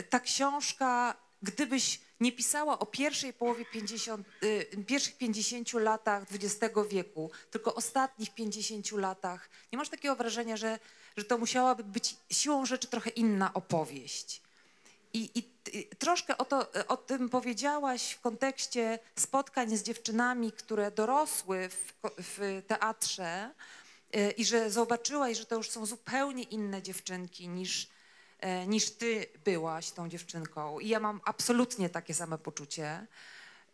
ta książka, gdybyś nie pisała o pierwszej połowie 50, y, pierwszych 50 latach XX wieku, tylko ostatnich 50 latach, nie masz takiego wrażenia, że, że to musiałaby być siłą rzeczy trochę inna opowieść? I, i t- troszkę o, to, o tym powiedziałaś w kontekście spotkań z dziewczynami, które dorosły w, w teatrze y, i że zobaczyłaś, że to już są zupełnie inne dziewczynki niż, e, niż ty byłaś tą dziewczynką. I ja mam absolutnie takie same poczucie,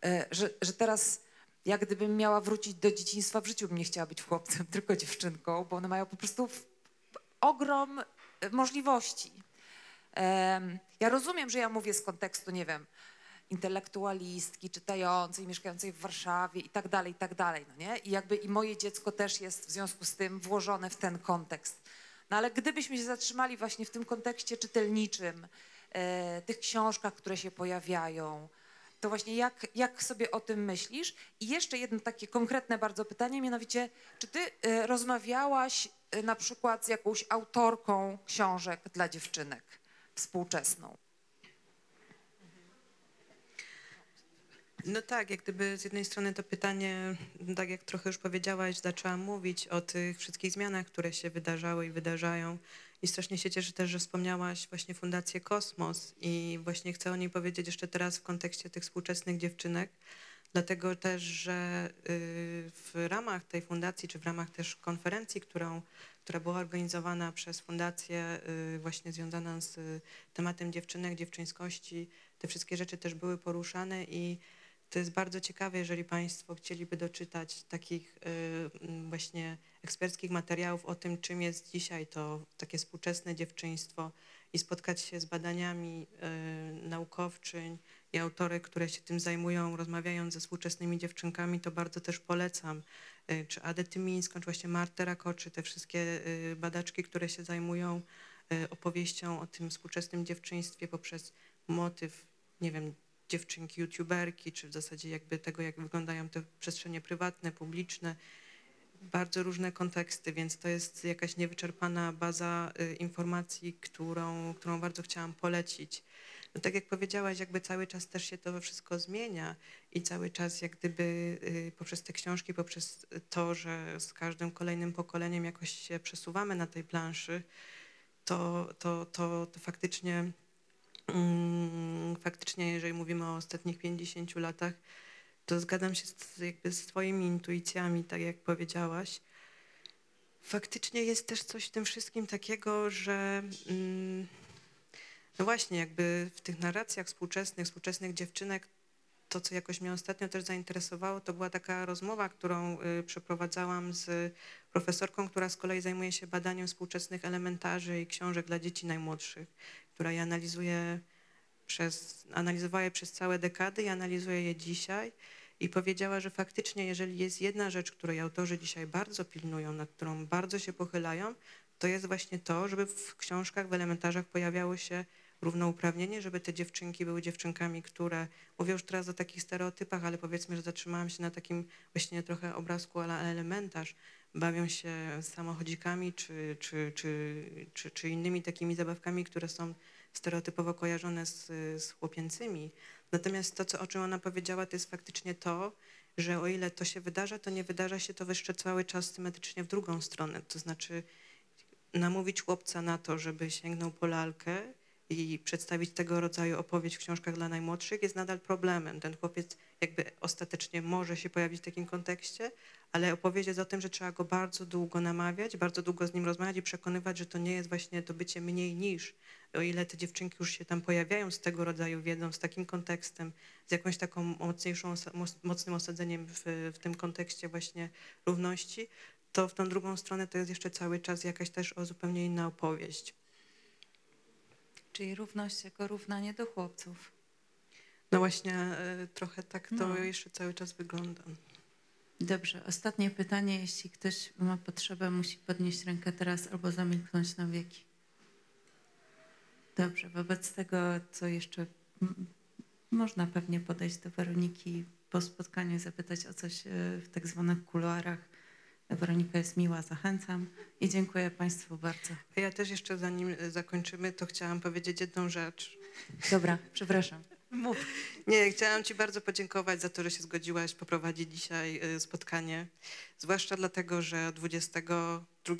e, że, że teraz jak gdybym miała wrócić do dzieciństwa, w życiu bym nie chciała być chłopcem, tylko dziewczynką, bo one mają po prostu ogrom e, możliwości. Ja rozumiem, że ja mówię z kontekstu, nie wiem, intelektualistki, czytającej, mieszkającej w Warszawie i tak dalej, i tak dalej, no nie? I jakby i moje dziecko też jest w związku z tym włożone w ten kontekst. No ale gdybyśmy się zatrzymali właśnie w tym kontekście czytelniczym, e, tych książkach, które się pojawiają, to właśnie jak, jak sobie o tym myślisz? I jeszcze jedno takie konkretne bardzo pytanie, mianowicie, czy ty e, rozmawiałaś na przykład z jakąś autorką książek dla dziewczynek współczesną? No tak, jak gdyby z jednej strony to pytanie, tak jak trochę już powiedziałaś, zaczęłam mówić o tych wszystkich zmianach, które się wydarzały i wydarzają. I strasznie się cieszę też, że wspomniałaś właśnie Fundację Kosmos i właśnie chcę o niej powiedzieć jeszcze teraz w kontekście tych współczesnych dziewczynek, dlatego też, że y, w ramach tej fundacji, czy w ramach też konferencji, którą, która była organizowana przez fundację y, właśnie związana z tematem dziewczynek, dziewczyńskości, te wszystkie rzeczy też były poruszane i to jest bardzo ciekawe, jeżeli Państwo chcieliby doczytać takich y, właśnie eksperckich materiałów o tym, czym jest dzisiaj to takie współczesne dziewczyństwo i spotkać się z badaniami naukowczyń i autorek, które się tym zajmują, rozmawiając ze współczesnymi dziewczynkami, to bardzo też polecam. Y, Czy Adę Tymińską, czy właśnie Martę Rakoczy, te wszystkie y, badaczki, które się zajmują y, opowieścią o tym współczesnym dziewczyństwie poprzez motyw, nie wiem, dziewczynki youtuberki, czy w zasadzie jakby tego, jak wyglądają te przestrzenie prywatne, publiczne, bardzo różne konteksty, więc to jest jakaś niewyczerpana baza informacji, którą, którą bardzo chciałam polecić. No tak jak powiedziałaś, jakby cały czas też się to wszystko zmienia i cały czas jak gdyby y, poprzez te książki, poprzez to, że z każdym kolejnym pokoleniem jakoś się przesuwamy na tej planszy, to, to, to, to faktycznie Mm, faktycznie, jeżeli mówimy o ostatnich 50 latach, to zgadzam się z, jakby z Twoimi intuicjami, tak jak powiedziałaś. Faktycznie jest też coś w tym wszystkim takiego, że mm, no właśnie, jakby w tych narracjach współczesnych, współczesnych dziewczynek, to, co jakoś mnie ostatnio też zainteresowało, to była taka rozmowa, którą y, przeprowadzałam z profesorką, która z kolei zajmuje się badaniem współczesnych elementarzy i książek dla dzieci najmłodszych która je analizuje przez, analizowała je przez całe dekady i analizuje je dzisiaj i powiedziała, że faktycznie jeżeli jest jedna rzecz, której autorzy dzisiaj bardzo pilnują, nad którą bardzo się pochylają, to jest właśnie to, żeby w książkach, w elementarzach pojawiało się równouprawnienie, żeby te dziewczynki były dziewczynkami, które, mówię już teraz o takich stereotypach, ale powiedzmy, że zatrzymałam się na takim właśnie trochę obrazku ale elementarz, bawią się samochodzikami czy, czy, czy, czy, czy innymi takimi zabawkami, które są stereotypowo kojarzone z, z chłopięcymi. Natomiast to, co, o czym ona powiedziała, to jest faktycznie to, że o ile to się wydarza, to nie wydarza się to jeszcze cały czas symetrycznie w drugą stronę. To znaczy namówić chłopca na to, żeby sięgnął po lalkę i przedstawić tego rodzaju opowieść w książkach dla najmłodszych jest nadal problemem. Ten chłopiec jakby ostatecznie może się pojawić w takim kontekście, ale opowieść jest o tym, że trzeba go bardzo długo namawiać, bardzo długo z nim rozmawiać i przekonywać, że to nie jest właśnie to bycie mniej niż. O ile te dziewczynki już się tam pojawiają z tego rodzaju wiedzą, z takim kontekstem, z jakąś taką mocniejszą, mocnym osadzeniem w, w tym kontekście właśnie równości, to w tą drugą stronę to jest jeszcze cały czas jakaś też o zupełnie inna opowieść. Czyli równość jako równanie do chłopców. No właśnie e, trochę tak to No. jeszcze cały czas wygląda. Dobrze, ostatnie pytanie. Jeśli ktoś ma potrzebę, musi podnieść rękę teraz albo zamilknąć na wieki. Dobrze, wobec tego, co jeszcze można pewnie podejść do Weroniki po spotkaniu zapytać o coś e, w tak zwanych kuluarach. Weronika jest miła, zachęcam i dziękuję Państwu bardzo. Ja też jeszcze zanim e, zakończymy, to chciałam powiedzieć jedną rzecz. Dobra, przepraszam. Mów. Nie, chciałam Ci bardzo podziękować za to, że się zgodziłaś poprowadzić dzisiaj y, spotkanie. Zwłaszcza dlatego, że 22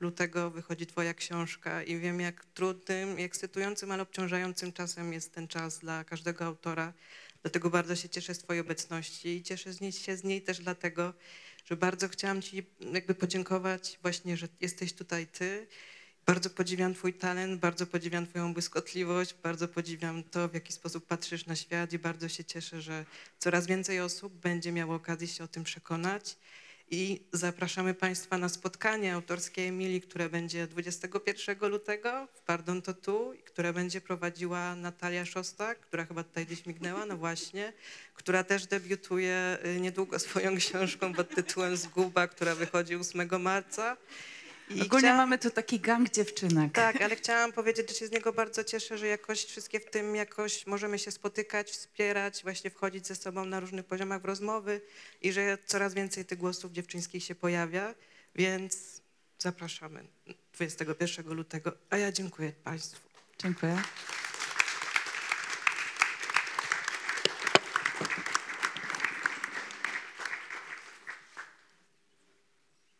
lutego wychodzi Twoja książka i wiem, jak trudnym, i ekscytującym, ale obciążającym czasem jest ten czas dla każdego autora. Dlatego bardzo się cieszę z Twojej obecności i cieszę się z niej też dlatego, że bardzo chciałam Ci jakby podziękować właśnie, że jesteś tutaj Ty. Bardzo podziwiam Twój talent, bardzo podziwiam Twoją błyskotliwość, bardzo podziwiam to, w jaki sposób patrzysz na świat i bardzo się cieszę, że coraz więcej osób będzie miało okazję się o tym przekonać. I zapraszamy Państwa na spotkanie autorskie Emilii, które będzie 21 lutego w Pardon to tu, które będzie prowadziła Natalia Szostak, która chyba tutaj gdzieś mignęła, no właśnie, która też debiutuje y, niedługo swoją książką pod tytułem Zguba, która wychodzi 8 marca. I Ogólnie chciałam- mamy tu taki gang dziewczynek. tak, ale chciałam powiedzieć, że się z niego bardzo cieszę, że jakoś wszystkie w tym jakoś możemy się spotykać, wspierać, właśnie wchodzić ze sobą na różnych poziomach w rozmowy i że coraz więcej tych głosów dziewczyńskich się pojawia, więc zapraszamy 21 lutego. A ja dziękuję Państwu. Dziękuję.